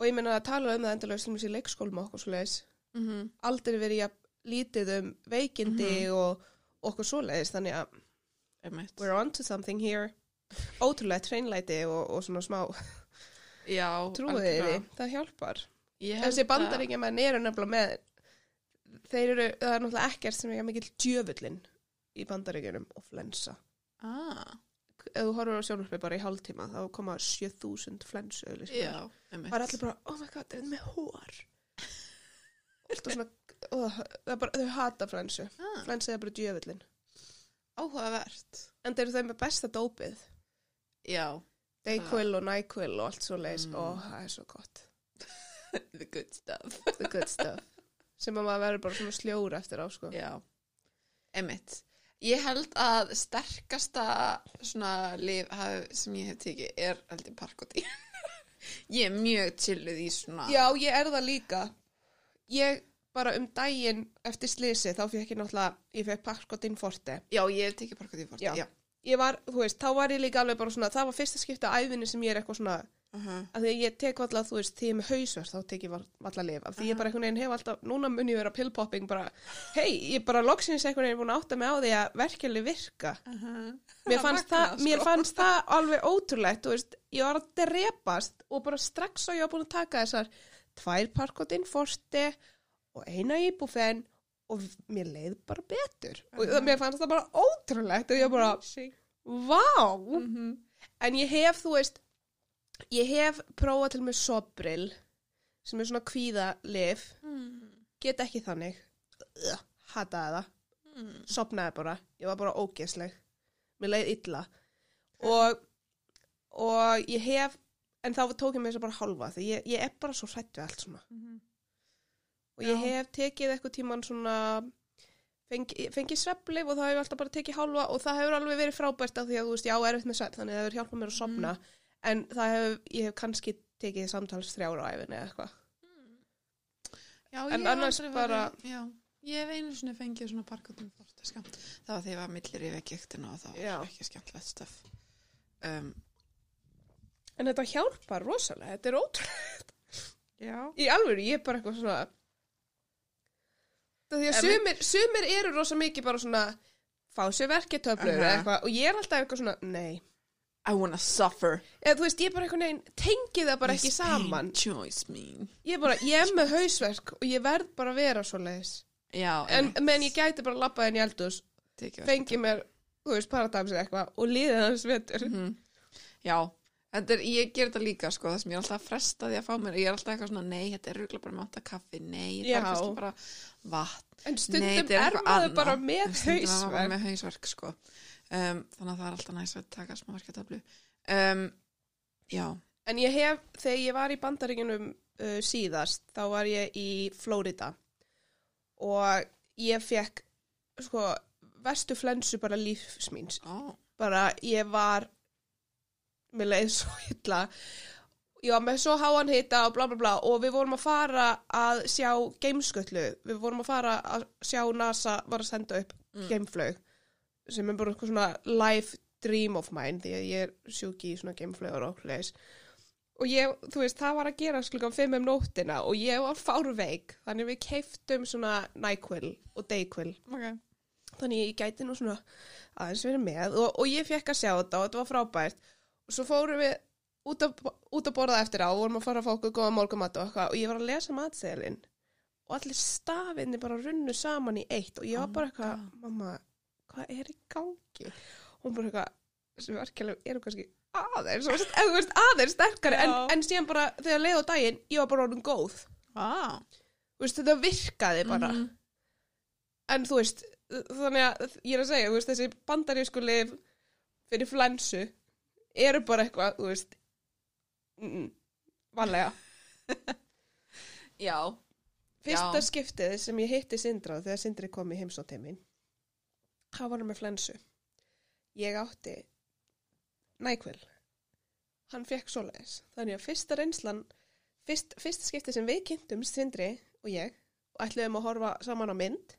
B: og ég meina að tala um það til mér í leikskólum okkur svo leiðis,
A: Mm -hmm.
B: aldrei verið jafn lítið um veikindi
A: Mhm.
B: og okkur svo leiðis, þannig að we're on to something here. Ótrúlega treinlæti og, og svona smá
A: Já,
B: trúið
A: algjörlega.
B: því, það hjálpar.
A: Ég
B: Þessi
A: að-
B: bandaríkjaman eru nefnilega með, þeir eru, það er náttúrulega ekkert sem er mikill djöfullin í bandaríkjunum og flensa.
A: Ah,
B: Ef þú horfur á sjónarspil bara í hálftíma, þá koma 7000 flensu. Það er allir bara, oh my god, það er með. Alltaf svona, oh, bara, þau hata flensu.
A: Ah,
B: Flensa er bara djöfullin.
A: áhugavert.
B: En þeir eru þau með besta dópið.
A: Já,
B: Dayquil og Nyquil og allt svo leiðis.
A: Mm.
B: Ó, það er svo gott.
A: the good stuff.
B: The good stuff. Sem að maður verður bara svona sljór eftir á, sko.
A: Já, emitt. Ég held að sterkasta svona haf, sem ég hef tekið er ég parkoti. ég er mjög chilluð í svona.
B: Já, ég er það líka. Ég bara um daginn eftir slisi, þá fekk ég náttúrulega, ég fekk Parkotin Forte.
A: Já, ég hef tekið parkoti fórst.
B: Já.
A: Já.
B: Ég var, þú veist, þá var ég líka alveg bara svona, það var fyrsta skipta æfinni sem ég er eitthvað svona,
A: Uh -huh.
B: að því að ég tek valla, þú veist, því ég er með hausverð, þá tek ég valla lif, af því ég bara einhvern veginn hef alltaf, núna mun ég vera pillpopping, bara, hei, ég bara loksins einhvern veginn búin að átta mig á því að verkefli virka.
A: Uh -huh.
B: Mér fannst, það,
A: magnað,
B: mér
A: sko.
B: fannst það alveg ótrúlegt, þú veist, ég var að drepast og bara strax og ég var búin að taka þessar tvær parkotinn forsti og eina íbúfen og mér leið bara betur. Og
A: Mhm.
B: mér fannst það bara ótrúlegt og ég bara, vá! En ég hef, þú veist, ég hef prófað til með Sobril, sem er svona kvíðalif,
A: Mm.
B: get ekki þannig, hataði það,
A: Mm.
B: sopnaði bara, ég var bara ógeðsleg, mér leið illa og, og ég hef, en þá tók ég mér þess að bara hálfa, því ég, ég er bara svo hrætt við allt svona.
A: Mhm.
B: Og ég
A: Já.
B: hef tekið eitthvað tíman svona, fengi, fengi sveflif og það hefur alltaf bara tekið hálfa og það hefur alveg verið frábært af því að þú veist, já, erfitt með svefn, þannig að það hefur hjálpað mér að sopna,
A: Mhm.
B: En það hefur, ég hef kannski tekið samtals þrjára á æfinni eða eitthvað.
A: Já,
B: En
A: ég hef
B: annars bara-
A: verið- Já, ég hef einu sinni fengið svona parkotum skamt. Það var þegar ég var millir yfir gektina og það var
B: Já.
A: ekki skemmtilegt stöf. Um,
B: En þetta hjálpar rosalega, þetta er ótrúlega.
A: já.
B: Í alvöru, ég er bara eitthvað svona Það því að sumir, sumir eru rosa mikið bara svona fá sér verketöflur eða
A: Aha.
B: eitthvað og ég er alltaf eitthvað svona, nei
A: I wanna suffer.
B: eða þú veist, ég er bara eitthvað neginn, tengi það bara ekki saman
A: choice mean.
B: ég er bara, ég er með hausverk og ég verð bara að vera svo leiðis
A: Já,
B: en menn ég gæti bara að labba inn í eldus
A: tekið
B: fengi mér, þú veist, paradamsi eitthvað og líðið hans vetur
A: Mhm. Já, Þetta er, ég ger þetta líka sko, það sem ég er alltaf að fresta því að fá mér, ég er alltaf eitthvað svona, nei, þetta er rúglega bara með átta kaffi, nei, það
B: Já.
A: er kannski bara vatn,
B: En
A: nei,
B: stundum
A: þetta
B: er
A: eitthvað
B: maður
A: annað.
B: bara með
A: En stundum er maður bara
B: hausverk.
A: með hausverk, sko. Um, þannig að það er alltaf næst að taka smá verketablu. Um, já,
B: En ég hef, þegar ég var í bandaríkunum uh, síðast, þá var ég í Flórida og ég fekk, sko, verstu flensu bara lífsmíns.
A: ó,
B: Bara ég var, mér leið svo illa, ég var með svo háan hita og bla bla bla. Og við vorum að fara að sjá geimsköllu, við vorum að fara að sjá NASA var að senda upp
A: Mm.
B: geimflög sem er bara eitthvað svona life dream of mine því að ég er sjúki í svona geimflögur og hlæs og ég, þú veist, það var að gera klukkan 5 um nóttina og ég var fárveik þannig við keiftum svona NyQuil og Dayquil.
A: Ok.
B: þannig ég gæti nú svona aðeins verið með og, og ég fekk að sjá þetta og þetta var frábært. Og svo fórum við út að, út að borða eftir á og vorum að fara að fá okkur góða morgumat og eitthvað. Og ég var að lesa matseðlinn og allir stafinni bara runnu saman í eitt og ég var
A: Oh
B: bara eitthvað, mamma, hvað er í gangi? Og hún bara eitthvað, þessi verkeflega eru kannski aðeins, veist, aðeins sterkari en, en síðan bara þegar leið á daginn, ég var bara orðin góð.
A: Ah,
B: Þú veist, þetta virkaði bara.
A: mhm.
B: En þú veist, þannig að ég er að segja, veist, þessi bandarísku lif fyrir flensu eru bara eitthvað, þú veist, mm, vanlega.
A: Já,
B: Fyrsta
A: Já.
B: skiptið sem ég hitti Sindra þegar Sindri kom í heimsóteimin, það var hann með flensu. Ég átti nækvel. Hann fekk svoleiðis. Þannig að fyrsta reynslan, fyrst, fyrsta skiptið sem við kynntum Sindri og ég og ætluðum að horfa saman á mynd,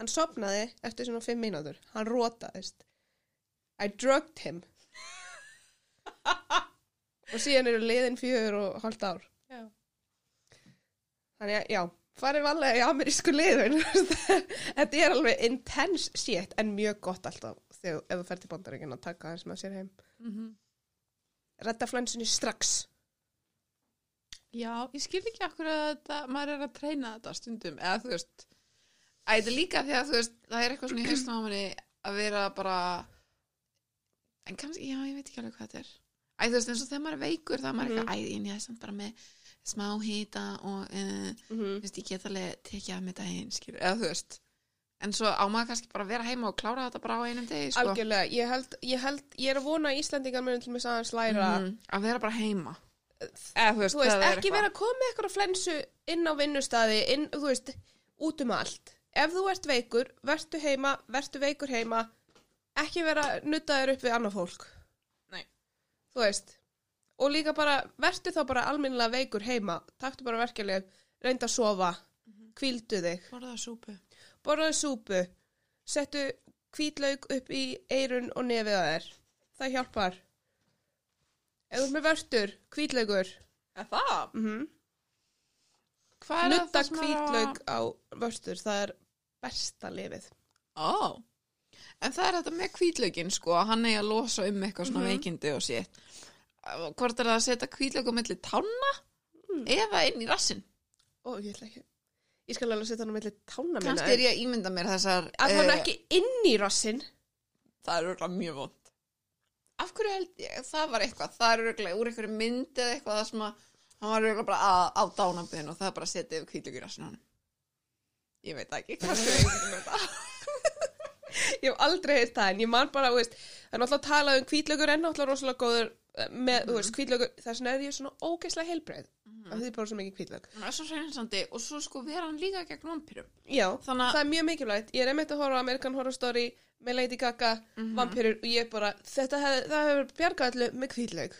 B: hann sopnaði eftir svona fimm mínútur. Hann rótaðist. I drugged him. og síðan eru liðin fjögur og hálft ár.
A: já.
B: Þannig að, já, farið valega í amerísku liðun. Þetta er alveg intense shit, en mjög gott alltaf þegar ef þú fer til bandaríkinn að taka þess með sér heim.
A: Mm
B: Redda flensunni strax.
A: Já, ég skil ekki akkur að þetta, maður er að treyna þetta stundum, eða þú veist, að er líka því að þú veist, það er eitthvað svona í haustum á manni að vera bara, en kannski, já, ég veit ekki alveg hvað þetta er. Æ, þú veist, eins og þegar maður er veikur, þá er maður
B: Mhm.
A: eitthvað, æ, en ég er samt bara með smá hýta og, uh,
B: Mm -hmm.
A: veist, ég get alveg tekið að með daginn, eða þú veist, en svo á maður kannski bara að vera heima og klára þetta bara á einum degi, sko.
B: Algjörlega, ég held, ég held, ég er að vona að Íslandingar munum til með aðeins læra.
A: Mhm, að vera bara heima. Eða þú veist,
B: Þú veist, ekki vera að koma eitthvað flensu inn á vinnustæði, inn, þú veist, út um allt. Ef þú ert veikur, vertu heima, vertu veikur heima, ekki vera nuttaður upp við annað fólk.
A: Nei.
B: Þú veist, og líka bara, vertu þá bara alminnilega veikur heima, taktu bara verkeflega, reynda að sofa, kvíldu þig,
A: Borða súpu.
B: borðaðu súpu, settu hvítlaug upp í eirun og nefið að þér. Það hjálpar. Ef þú ert með vörtur, hvítlaugur,
A: Er það? Hvað er
B: Nutta
A: er
B: hvítlaug á vörstur, það er besta lifið.
A: Ó, en það er þetta með hvítlaugin sko, hann eigi að losa um eitthvað svona
B: Mhm.
A: veikindi og sétt. Hvort er það að setja hvítlaug á milli tanna
B: Mm.
A: eða inn í rassin?
B: Ó, ég ætla ekki. Ég skal alveg setja hann á milli tána minna.
A: Kannski er ég að ímynda mér þessar...
B: Að hann
A: eh,
B: ekki inn í rassin.
A: Það er örgulega mjög vond. Af hverju held ég? Það var eitthvað, það er örgulega úr einhverju mynd eða eitthvað það sem að hann var örgulega bara að, á dánaböðin og það bara að setja hvítlaug í rassin á hann. Ég veit ekki, kannski er ég mér þetta.
B: Ég hef aldrei heilt það, en ég man bara, veist, það er náttúrulega að tala um hvítlaugur en náttúrulega rosalega góður með, þú veist, hvítlaugur, þess vegna er ég svona ógeðslega heilbreið. Það þýðir bara svo mikið hvítlaug.
A: Það er svo reynsandi og svo sko vera hann líka gegn vampýrum.
B: Já,
A: Þannig að...
B: það er mjög mikilvægt. Ég er einmitt að horfa á American Horror Story með Lady Gaga,
A: Mhm.
B: vampirur og ég bara, þetta hef, það hefur bjargað allu með.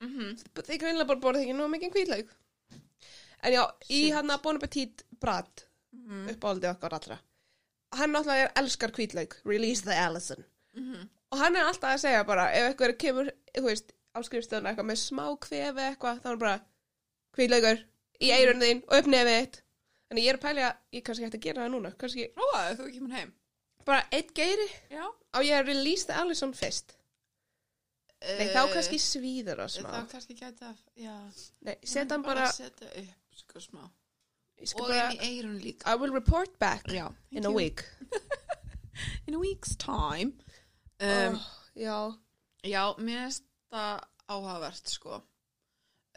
A: Mhm.
B: Þeir greinlega bara borða ekki nú mikið hvítlaug. En já, í hann að Bon Appetit Brad,
A: Mhm.
B: uppáldið okkar allra. Hann náttúrulega er elskar hvítlaug, release the Allison.
A: Mhm.
B: Og hann er alltaf að segja bara, ef eitthvað kemur, þú veist, á skrifstöðuna eitthvað með smá kvefi eitthvað, þá er bara hvítlaugur í eirun þín og upp nefið þitt. Þannig ég er að pælja, ég kannski hægt að gera það núna, kannski
A: að þú kemur heim.
B: bara eitt geiri
A: Já.
B: á ég að release the Allison fyrst. Nei, þá kannski svíður það smá.
A: Eh, Þá kannski gæti að, já.
B: Nei, setja hann bara,
A: Setja upp, sko, smá.
B: ég skal
A: Og
B: bara,
A: inn í eirun líka.
B: I will report back
A: Já.
B: in a week.
A: In a week's time. Um,
B: oh, já,
A: Já, mér finnst það áhugavert sko.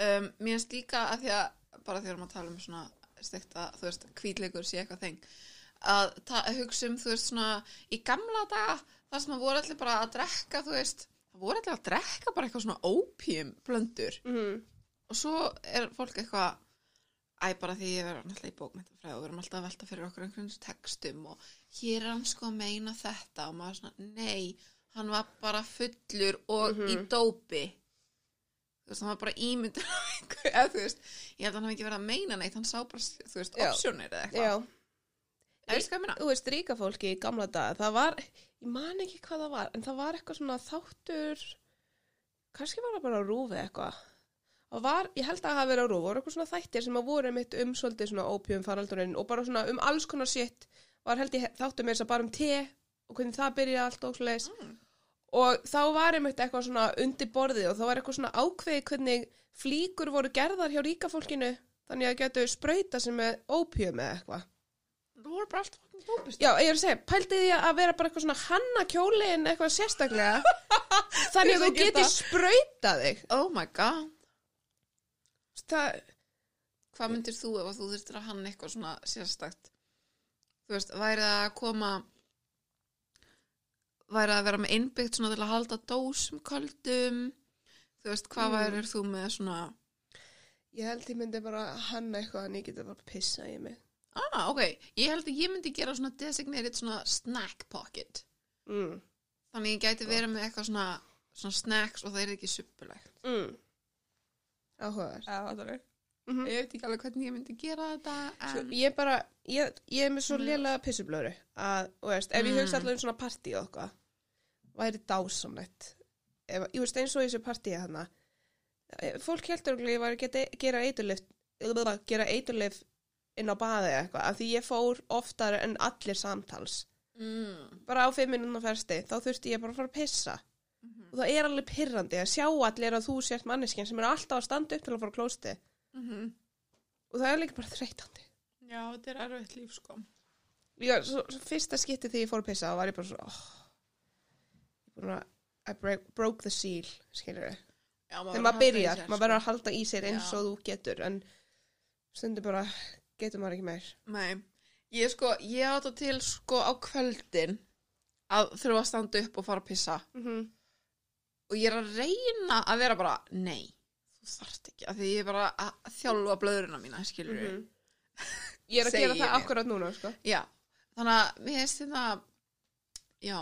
A: Um, mér finnst líka að því að bara því að að tala um svona stekta, þú veist, hvítleikur sé eitthvað þeng að að hugsa um, þú veist, svona í gamla daga, þar sem að voru allir bara að drekka, þú veist, það voru allir að drekka bara eitthvað svona opium blöndur
B: mm.
A: og svo er fólk eitthvað æ, bara því ég verður náttúrulega í bókmyndafræði og við erum alltaf að velta fyrir okkur einhvern textum og hér er hann sko að meina þetta. Og maður svona, nei hann var bara fullur og í dópi. Þú veist, hann var bara ímyndur eða þú veist ég held að hann hafi ekki verið að meina neitt, hann sá bara þú veist, opsjónir eða eitthvað.
B: Þú veist, ríka fólki í gamla daga, það var, ég man ekki hvað það var, en það var eitthvað svona þáttur, kannski var það bara rúfi eitthvað. Og var, ég held að það hafi verið á rúfi, voru eitthvað svona þættir sem að voru mitt um svolítið svona opium faraldurinn og bara svona um alls konar sitt, var held ég þáttur með þess að bara um te og hvernig það byrjaði allt og svoleiðis.
A: Mm.
B: Og þá var einmitt eitthvað svona undir borðið og þá var eitthvað svona ákveði hvernig flíkur voru gerðar hjá ríka fólkinu, þannig að getu sprauta sem með opium eða eitthvað.
A: það voru bara allt
B: Já, ég er að segja, pældi því að vera bara eitthvað svona hanna kjólin eitthvað sérstaklega þannig að þú
A: að geta-
B: getur sprautað þig
A: oh my god,
B: það,
A: hvað myndir þú ef þú þurftir að hann eitthvað svona sérstakt þú veist, væri það að koma væri að vera með innbyggt svona til að halda dósum köldum þú veist, hvað
B: Mm.
A: værir þú með svona
B: ég held ég myndi bara hanna eitthvað en ég geti bara pissa í mig
A: ah, ok, ég held að ég myndi gera svona designated svona snack pocket
B: mm.
A: þannig ég gæti verið með eitthvað svona svona snacks og það er ekki suppulegt
B: Mm. áhugaður
A: Já, það er
B: Mhm.
A: Ég veit ekki alveg hvernig ég myndi gera þetta
B: Svo,
A: en...
B: ég bara, ég, ég er með svo
A: Mm.
B: lélega pissublöru að, þú veist, ef ég
A: Mm.
B: hugsa allavega um svona partí og eitthvað væri dásamlegt. Ef, ég veist eins og þessu partíi hana fólk heldur að ég var að gera eiturlif gera eiturlif inn á baði eitthvað, af því ég fór oftar en allir samtals.
A: Mm.
B: bara á fimm minúna fersti, þá þurfti ég bara að fara að pissa.
A: Mhm.
B: og það er alveg pirrandi að sjá allir að þú sért manneskinn sem er alltaf að standa upp til að fara að klósti
A: Mm
B: og það er líka bara þreytandi.
A: Já, þetta er erfitt líf sko.
B: Já, svo, svo fyrsta skipti þegar ég fór að pissa var ég bara svo oh, ég búin að I break, broke the seal við,
A: Já,
B: þegar maður byrjar maður verður
A: sko.
B: að halda í sér eins og þú getur en stundur bara getur maður ekki meir.
A: Nei, ég sko, ég á þetta til sko á kvöldin að þurfa að standa upp og fara að pissa.
B: Mm -hmm.
A: og ég er að reyna að vera bara, nei, þú þarft ekki af því ég er bara að þjálfa blöðurina mína, skilur við
B: ég er að gera það akkurat núna sko.
A: Já, þannig að mér finnst þetta já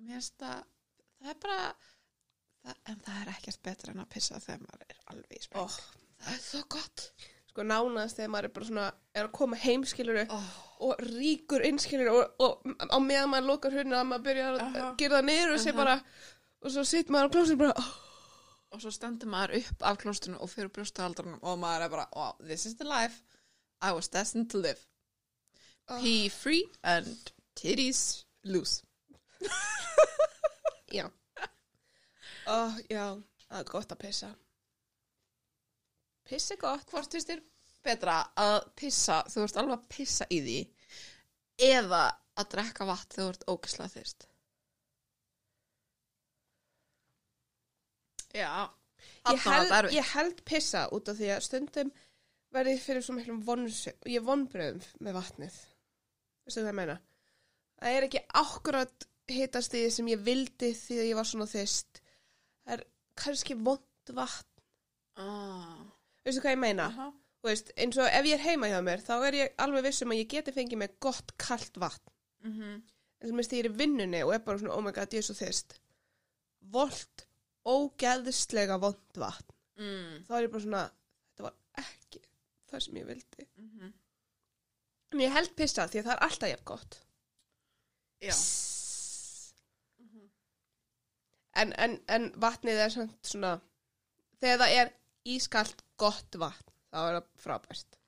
A: mér finnst það það er bara það, en það er ekkert betra en að pissa þegar maður er alveg í spreng
B: oh,
A: það er svo gott.
B: Sko nánast þegar maður er bara svona er að koma heim skilur
A: oh.
B: og ríkur inn skilur og, og á meðan maður lokar hurna að maður byrjar að gera það niður og sé bara og svo sitt maður á klósinu bara oh,
A: og svo stendur maður upp af klóstinu og fyrir brjóstahaldrunum og maður er bara, wow, this is the life I was destined to live.
B: Oh.
A: pee free and titties loose
B: Já. Ó, já, það er gott að pissa. Piss er gott.
A: hvort finnst þér betra að pissa þú ert alveg að pissa í því eða að drekka vatn þegar þú ert ógislega þyrst já
B: Ég
A: þarna var
B: held,
A: þetta erfitt.
B: ég held pissa út af því að stundum verði fyrir svo miklum vons, ég vonbröðum með vatnið. Veistu hvað ég meina? Það er ekki akkurat hitast því sem ég vildi því að ég var svona. Það er kannski vond vatn.
A: ah.
B: Veistu hvað ég meina?
A: Aha.
B: Þú veist, eins og ef ég er heima hjá mér, þá er ég alveg vissum að ég geti fengið með gott kalt vatn.
A: Mhm.
B: en sem ég er í vinnunni og er bara svona, oh my god, ég er svo þyrst volt, ógeðslega vond vatn
A: mm.
B: þá er ég bara svona, þetta var ekki það sem ég vildi
A: Mhm.
B: en ég held pissa því að það er alltaf jafn gott
A: já
B: en, en, en vatnið er samt svona þegar það er ískalt gott vatn, þá er það frábært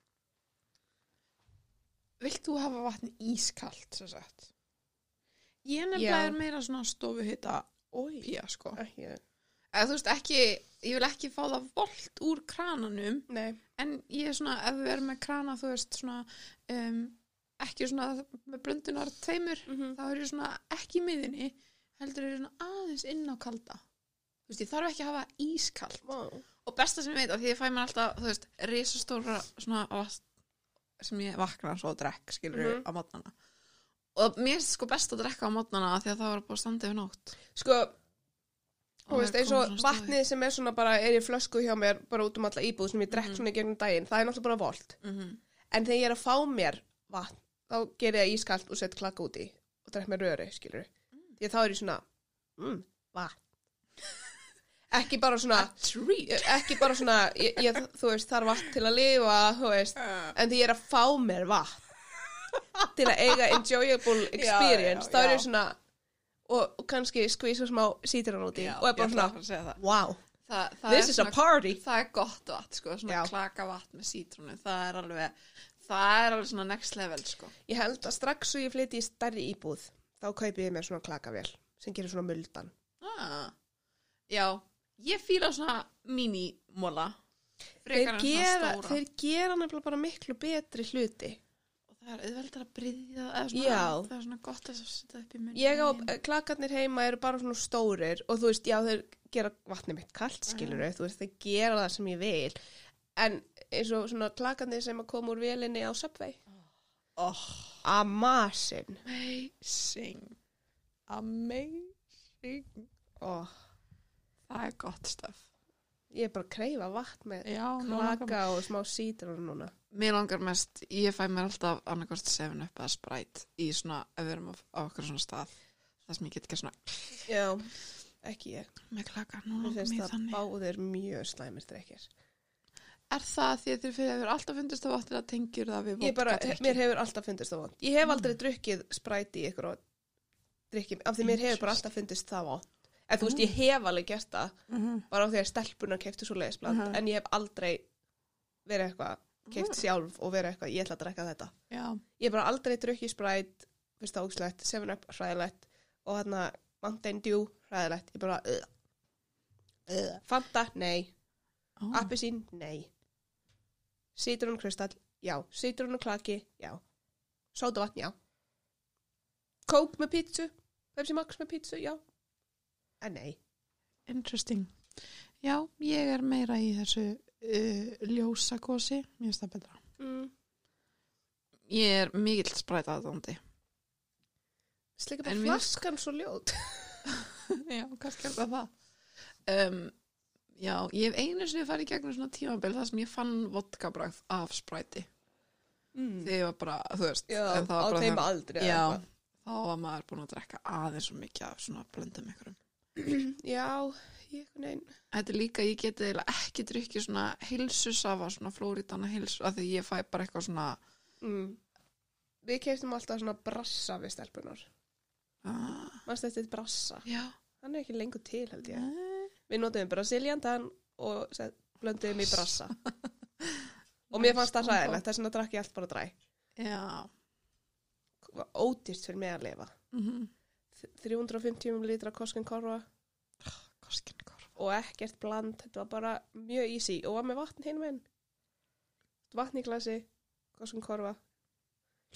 A: Vilt þú hafa vatni ískalt, svo sagt? Ég
B: Já.
A: nefnilega er meira svona stofu hitta pía, sko.
B: ekki,
A: Eða þú veist, ekki, ég vil ekki fá það volt úr krananum,
B: nei
A: en ég er svona, ef við erum með krana, þú veist, svona, um, ekki svona með blöndunar tveimur,
B: mm
A: þá er ég svona ekki í miðinni, heldur er ég svona aðeins inn á kalda. þú veist, ég þarf ekki að hafa ískalt
B: Vá.
A: og besta sem ég veit, af því ég fæ mér alltaf þú veist, risastóra svona sem ég vakna svo að drekk skilur
B: Mhm.
A: á mótnana og mér finnst sko best að drekka á mótnana því að það var bara standið við nótt
B: Sko,
A: Og
B: þú veist, eins og vatnið sem er svona bara, er í flösku hjá mér, bara út um alla íbúð sem ég drekk
A: Mhm.
B: svona í gegnum daginn, það er náttúrulega bara volt.
A: mm
B: En þegar ég er að fá mér vatn, þá ger ég það ískalt og sett klaka út í og drekk mér röri, skilur. Því þá er ég svona, mm, ekki bara svona,
A: treat
B: ekki bara svona, ég, ég, þú veist, þarf vatn til að lifa, veist, en því ég er að fá mér vatn til að eiga enjoyable experience,
A: já,
B: þá er
A: já.
B: ég svona, og, kannski skvísa smá sítrun út í og er bara svona, wow,
A: Það, það
B: this is a
A: svona-
B: party.
A: það er gott vatn sko, svona
B: Já.
A: klaka vatn með sítrúnu það er alveg, það er alveg svona next level sko
B: Ég held að strax svo ég flyti í stærri íbúð, þá kaupi ég mér svona klakavél sem gerir svona muldan.
A: ah. já, ég fíla svona mini-móla
B: Þeir gera, þeir gera nefnilega bara miklu betri hluti.
A: og það er auðveldar að bryðja eða svona,
B: Já.
A: það er svona gott að setja upp í munni
B: Ég á, klakarnir heima eru bara svona stórir og þú veist, já, þeir gera vatnið mitt kallt, skilur þú veist, þeir gera það sem ég vil. En eins og svona klakarnir sem að koma úr vélinni á Subway.
A: Oh,
B: Amasin.
A: amazing amazing
B: Oh,
A: það er gott stöf
B: ég er bara að kreifa vatn með
A: já,
B: klaka og smá sítrun núna.
A: Mér langar mest, ég fæ mér alltaf annarkvort 7 upp eða Sprite í svona, ef við erum á, á okkur svona stað það sem ég get ekki svona
B: Já, ekki ég.
A: með klaka, nú
B: Mér
A: langar
B: finnst
A: mér
B: það
A: þannig
B: báðir mjög slæmir drekkir.
A: Er það því að þér við alltaf fundist á vatnir að tengjur það við
B: Ég bara,
A: vodka-drykki?
B: mér hefur alltaf fundist það vond. Ég hef aldrei drukkið spræti í ykkur og drukkið, af því mér hefur bara alltaf fundist það vond. En þú veist, ég hef alveg gert það,
A: Mhm.
B: bara á því að stelpunar keftu svo leiðisbland,
A: Mhm.
B: en ég hef aldrei verið eitthvað, keft sjálf og verið eitthvað, ég ætla að drekka þetta.
A: Já,
B: Ég hef bara aldrei drukkið spræt, fyrst það ógslegt, 7up hræðilegt og hérna Mountain Dew hræðilegt. Ég bara, uh, uh, Fanta, nei.
A: Ó.
B: Appisín, nei. Sítrónukristall, já. Sítrónuklaki, já. Sótavatn, já. Kók með pítsu, Pepsi Max með pítsu, já. En nei.
A: interesting Já, ég er meira í þessu uh, ljósakósi Mér finnst það betra
B: Mm.
A: Ég er mikill Sprite aðdóndi
B: Slika
A: En
B: bara
A: mér-
B: flaskan svo ljót.
A: Já, kannski er það það um, Já, ég hef einu sinni farið í gegnum svona tímabil þar sem ég fann vodkabræð af Sprite
B: Mm.
A: þegar ég var bara, þú veist
B: Já, á þeim aldrei.
A: Já, þá var maður búin að drekka aðeins svo mikið af svona blöndum ykkurum
B: Já, ég, nein.
A: Þetta er líka, ég geti eiginlega ekki drukkið svona heilsusafa, svona flóritana heilsu, af því ég fæ bara eitthvað svona
B: Mm. Við keftum alltaf svona brassa við stelpunar.
A: uh,
B: Manst þetta er brassa.
A: Já,
B: Hann er ekki lengur til, held ég.
A: nei
B: Við notum Brazilian dan og blönduðum í brassa. og mér fannst það hræðilegt, þess vegna drakk ég allt bara dræ. Ódýrt fyrir mig að lifa.
A: mm
B: 350 litra Koskin Korva
A: Koskinkorf
B: og ekkert bland. Þetta var bara mjög easy og var með vatn hinn minn. Vatn í glasi, Koskin Korva.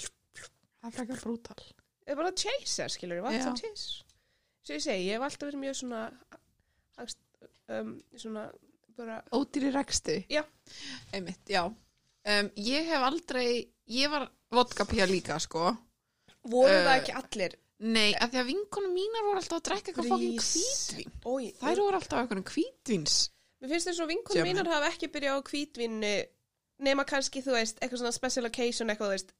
A: Það er frekar brútal
B: Það er bara chaser, skilur vatn sem chaser. Svo ég segi, ég hef alltaf verið mjög svona, um, svona, bara,
A: Ódýri reksti
B: Já.
A: Einmitt, já. Um, Ég hef aldrei, ég var vodkapía líka, sko.
B: Voru
A: Eh,
B: það ekki allir?
A: Nei, af því að vinkonum mínar voru alltaf að drekka eitthvað fokkin hvítvín
B: Ói,
A: Þær voru alltaf eitthvað hvítvíns
B: Mér finnst þess að vinkonum
A: Sjöfnum.
B: mínar hafa ekki byrjað á hvítvinnu nema kannski, þú veist, eitthvað svona special occasion eitthvað, þú veist,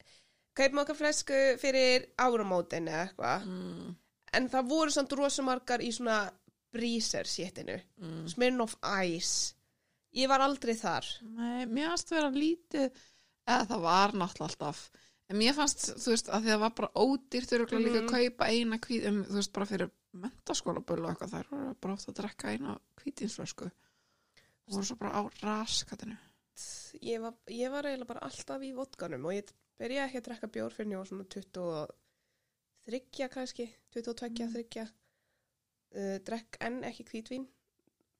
B: kaupum okkar flesku fyrir áramótin eða eitthvað.
A: Mm,
B: en það voru samt rosamargar í svona breezer séttinu.
A: Mm.
B: Smirnoff Ice. Ég var aldrei þar.
A: Nei, mér fannst vera lítið eða það var náttúrulega alltaf. En mér fannst, þú veist, að því að það var bara ódýrt þurfa mm líka að
B: Mhm.
A: kaupa eina hvít um, þú veist, bara fyrir mentaskólabölu og eitthvað, þær voru bara ofta að drekka eina hvítinsflösku. Og voru svo bara á raskatinu.
B: Ég var, ég var eiginlega bara alltaf í vodkanum og ég byrjaði ekki að drekka bjór fyrir njó svona 23 kannski 22,
A: Mm.
B: 3 uh, drekk enn ekki hvítvín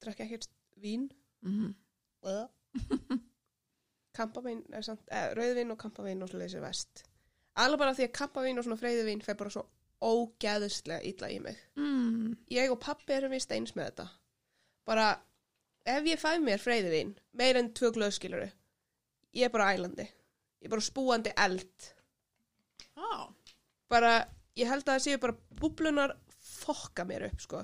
B: drekk ekkert vín.
A: Mm.
B: kampavín er samt, eh, rauðvín og kampavín og svo leysir vest alveg bara því að kampavín og svona freyðuvín fer bara svo ógæðislega illa í mig.
A: Mm.
B: ég og pappi erum vist eins með þetta. Bara ef ég fæ mér freyðivín meir en tvö glöðskiluru ég er bara ælandi. Ég er bara spúandi eld.
A: Á.
B: bara, ég held að það séu bara búblunar fokka mér upp sko.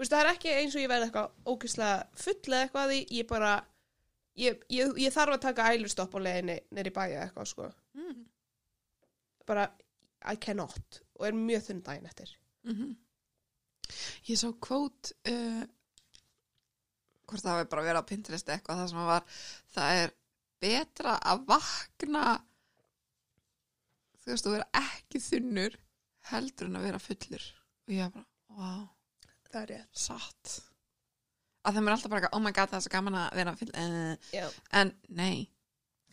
B: Veist, það er ekki eins og ég verði eitthvað ógeðslega full eða eitthvað því ég bara ég, ég, ég þarf að taka ælustopp á leiðinni neyri bæja eitthvað sko.
A: Mm.
B: bara, I cannot og er mjög þunn daginn eftir
A: Mm Ég sá kvót uh, hvort það var bara vera á Pinterest eitthvað það sem var það er betra að vakna þú veist að vera ekki þunnur heldur en að vera fullur og ég var bara, wow,
B: það er rétt.
A: Satt. Að þeim er alltaf bara, oh my god, það er svo gaman að vera full uh,
B: Já.
A: en nei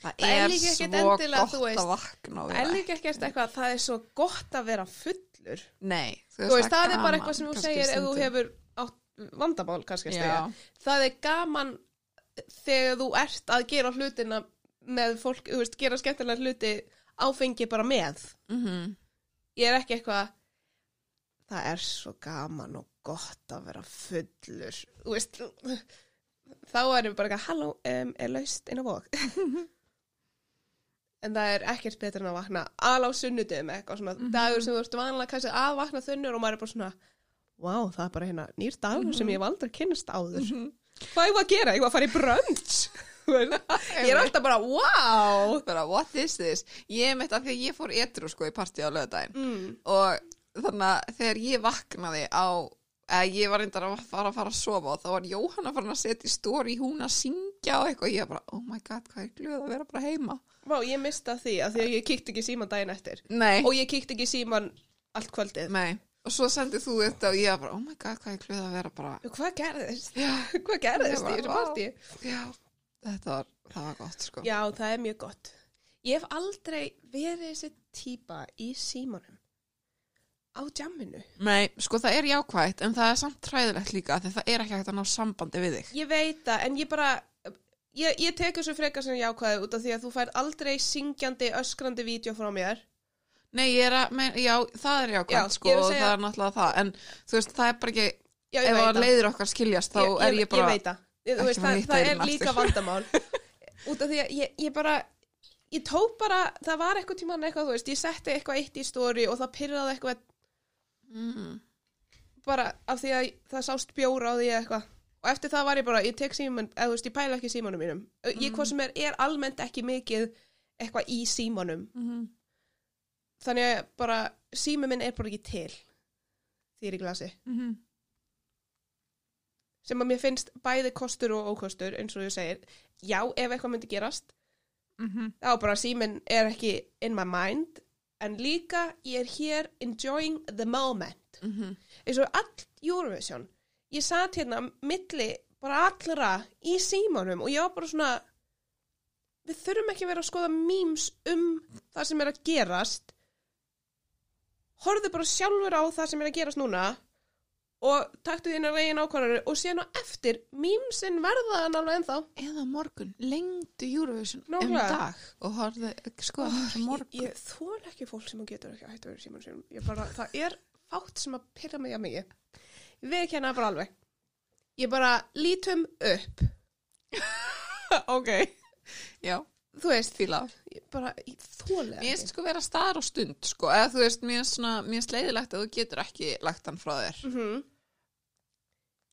A: það,
B: Það er
A: svo gott
B: veist,
A: að vakna
B: það er líka ekkert eitthvað það er svo gott að vera fullur.
A: Nei,
B: þú veist, það er bara eitthvað sem þú segir ef þú hefur vandamál kannski að segja. Það er gaman þegar þú ert að gera hlutina með fólk, þú veist, gera skemmtilega hluti áfengi bara með.
A: Mhm.
B: ég er ekki eitthvað það er svo gaman og gott að vera fullur. Veist þá erum við bara eitthvað, halló, um, er laust inn á vók en það er ekkert betur en að vakna al á sunnudum eitthvað svona dagur sem þú ert vanlega kannski að vakna þunnur og maður er bara svona wow, það er bara hérna nýr dagur sem ég hef aldrei kynnast áður. Hvað ég var að gera, ég var að fara í brönds ég er alltaf bara wow
A: bara, what is this? Ég mitt að því að ég fór etru sko í partí á lögudaginn
B: mm.
A: og þannig að þegar ég vaknaði á, eða ég var reyndar að fara að fara að sofa og þá var Jóhanna farin að setja í stóri hún að syngja og eitthvað. Og ég bara, oh my god, hvað er glöð að vera bara heima?
B: Vá, ég mista því að því að ég kíkti ekki síman daginn eftir.
A: Nei,
B: og ég kíkti ekki síman allt kvöldið.
A: Nei. Og svo sendið þú þetta og ég var bara, oh my god, hvað er glöð að vera bara
B: Hvað gerðist?
A: já,
B: Hvað gerðist í þessu partí?
A: já, þetta var, það var gott sko.
B: Já, það er mjög gott. Ég hef aldrei verið þessi típa í símanum á jamminu.
A: Nei, sko það er jákvætt en það er samt træðilegt líka því það er ekki hægt að ná sambandi við þig
B: Ég veit það, en ég bara, ég, ég tek þessu frekar sem jákvæði út af því að þú fær aldrei syngjandi, öskrandi vídeo frá mér.
A: Nei, ég er að, men, já, það er jákvæmt
B: Já,
A: sko
B: ég
A: og það er náttúrulega það en þú veist, það er bara ekki,
B: Já,
A: ef að leiðir okkar skiljast þá er ég bara
B: Ég veit það. Ég, veist, það, það er líka vandamál. út af því að ég, ég bara, ég tók bara, það var eitthvað tíman eitthvað, þú veist, ég setti eitthvað eitt í stóri og það pyrraði eitthvað
A: mm,
B: bara af því að það sást bjóra á því eða eitthvað. Og eftir það var ég bara, ég tek síman eða þú veist, ég pæla ekki símanum mínum. Ég hvað sem er, er almennt ekki mikið eitthvað í símanum.
A: Mm,
B: þannig að bara, sími minn er bara ekki til því er í glasi.
A: Mm,
B: sem að mér finnst bæði kostur og ókostur eins og ég segir, já, ef eitthvað myndi gerast
A: mm,
B: þá bara síminn er ekki in my mind en líka ég er hér enjoying the moment.
A: Mm,
B: eins og all Eurovision. Ég satt hérna milli bara allra í símanum og ég var bara svona við þurfum ekki vera að skoða memes um það sem er að gerast. Horfðu bara sjálfur á það sem er að gerast núna og taktu þínu veginn ákvarðanir og síðan á eftir memesin verða hann alveg ennþá.
A: Eða morgun, lengdu Eurovision um dag og horfðu, sko, oh,
B: ég,
A: morgun.
B: ég þól ekki fólk sem getur ekki að hætta í símanum sínum. Ég bara, það er fátt sem að pyrra mig að mikið ég ekki hana bara alveg. Ég bara lítum upp.
A: Ok, já,
B: þú veist,
A: fíla
B: bara, þóli
A: Mér
B: ekki
A: finnst sko vera staðar og stund sko, eða þú veist, mér finnst leiðilegt að þú getur ekki lagt hann frá þér
B: Mhm.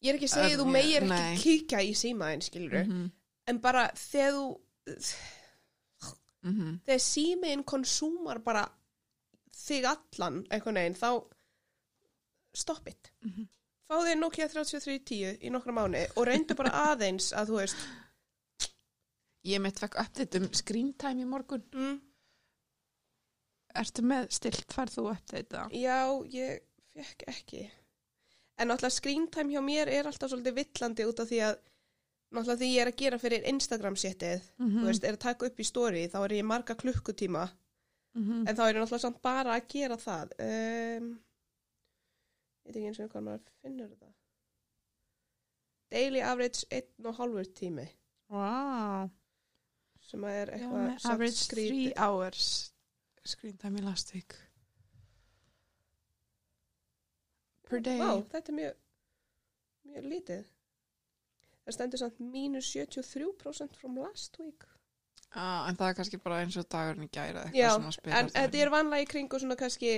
B: Ég er ekki að segja að þú
A: ég-
B: megir
A: nei.
B: ekki kíkja í símaðin, skilur
A: mm
B: en bara þegar þú
A: -hmm.
B: þegar símiðin konsúmar bara þig allan einhvern veginn, þá stopp it
A: Mhm.
B: fá þig Nokia 3310 í nokkra mánu og reyndu bara aðeins að þú veist
A: Ég mitt fekk update um screen time í morgun.
B: Mm,
A: Ertu með stilt, færð þú update það?
B: já, ég fekk ekki. En náttúrulega screen time hjá mér er alltaf svolítið villandi út af því að náttúrulega því ég er að gera fyrir Instagram setið
A: Mm
B: þú veist, er að taka upp í story þá er ég marga klukkutíma.
A: -hmm.
B: en þá er ég náttúrulega samt bara að gera það. Um, ég veit ekki eins og hvað maður finnur þetta daily average einn og hálfur tími.
A: Wow
B: sem að er
A: Já,
B: eitthvað samt
A: average
B: skrítið.
A: three hours screen time í last week. Per day.
B: Vá, þetta er mjög mjög lítið. Það stendur samt mínus 73% from last week.
A: Ah, en það er kannski bara eins og dagurinn í gæra
B: já, en þetta er vanlega í kringu svona kannski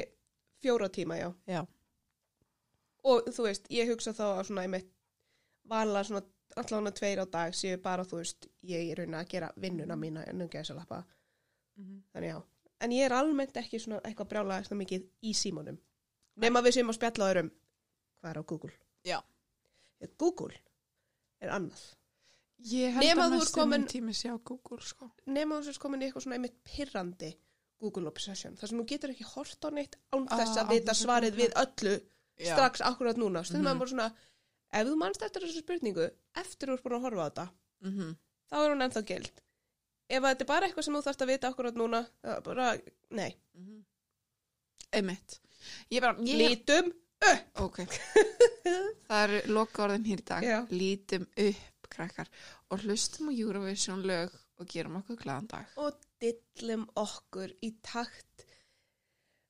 B: fjóra tíma, já.
A: Já.
B: og þú veist, ég hugsa þá að svona einmitt vanlega svona allavega tveir á dag séu bara, þú veist, ég er raun að gera vinnuna mína en um gæsalappa
A: Mhm.
B: þannig já, en ég er almennt ekki svona eitthvað brjálega svona mikið í símanum. Nema við séum að spjalla öðrum. Hvað er á Google?
A: Já.
B: Google er annað.
A: Ég held
B: Nema
A: að mest
B: komin-
A: tími sé á Google, sko.
B: nema þú sést komin í eitthvað svona einmitt pirrandi Google Obsession, þar sem þú getur ekki hort á neitt án
A: Ah,
B: þess að
A: án
B: vita
A: að
B: svarið við öllu strax akkurat núna, stundum
A: Mhm.
B: mm bara svona ef þú manst eftir þessu spurningu eftir ert búin að horfa á þetta,
A: Mm
B: þá er hún ennþá gild ef þetta er bara eitthvað sem þú þarfst að vita akkurat núna, það er bara, nei
A: -hmm. Einmitt. Ég bara, ég...
B: lítum
A: Ok. það eru loka orðin hér í dag.
B: Já.
A: Lítum upp, krakkar, og hlustum á Eurovision lög og gerum okkur glæðan dag.
B: og dillum okkur í takt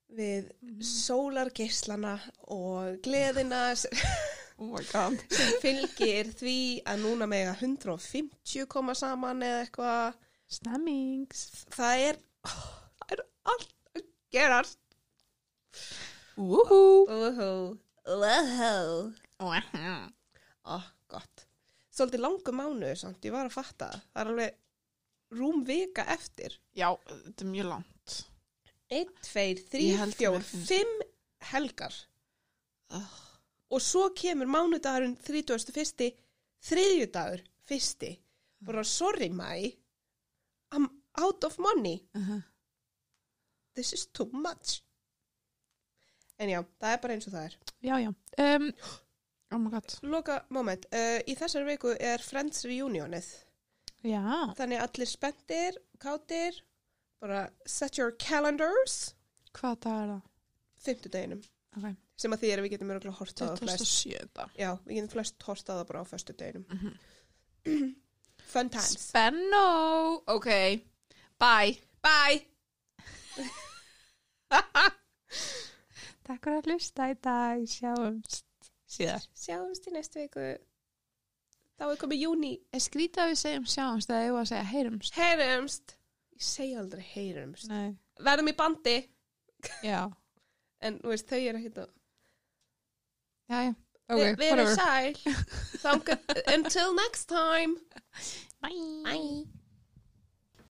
B: við
A: Mhm.
B: sólargeislana og gleðina sem
A: Oh god.
B: fylgir því að núna mega 150 koma saman eða eitthvað
A: Stemmings.
B: það er, það er allt að gerast
A: Woohoo.
B: Woohoo Woohoo
A: Wow.
B: Ó, gott Svolítið langu mánuður samt, ég var að fatta það. Er alveg rúm vika eftir
A: Já, þetta er mjög langt.
B: 1, 2, 3,
A: Ég held
B: 4,
A: mér finnst-
B: 5 helgar
A: Oh.
B: Og svo kemur mánudagurinn 31. þriðjudagur fyrsti bara sorry my I'm out of money
A: Uh -huh.
B: this is too much en já, það er bara eins og það er
A: Já, já. Um, oh my god.
B: loka moment, uh, í þessari viku er Friends Reunionið
A: Já.
B: þannig allir spenntir, kátir bara set your calendars
A: Hvað dag er það?
B: fimmtudeginum,
A: Ok.
B: Sem að því er að við getum örgulega hort á það flest
A: 27.
B: já, við getum flest hort á það bara á föstudeginum
A: Mhm.
B: fun times
A: Spenno. Ok. Bye.
B: bye
A: Takk fyrir að hlusta í dag. Sjáumst. Síðar.
B: sjáumst í næstu viku þá er komið júni
A: Er skrítið að við segjum sjáumst eða ég var að segja heyrumst?
B: heyrumst ég segi aldrei heyrumst
A: Nei.
B: verðum í bandi
A: Já.
B: en þú veist, þau eru ekkert að
A: Já, já.
B: Vi-
A: Ok,
B: við erum
A: whatever.
B: sæl Þangað- until next time
A: Bye.
B: bye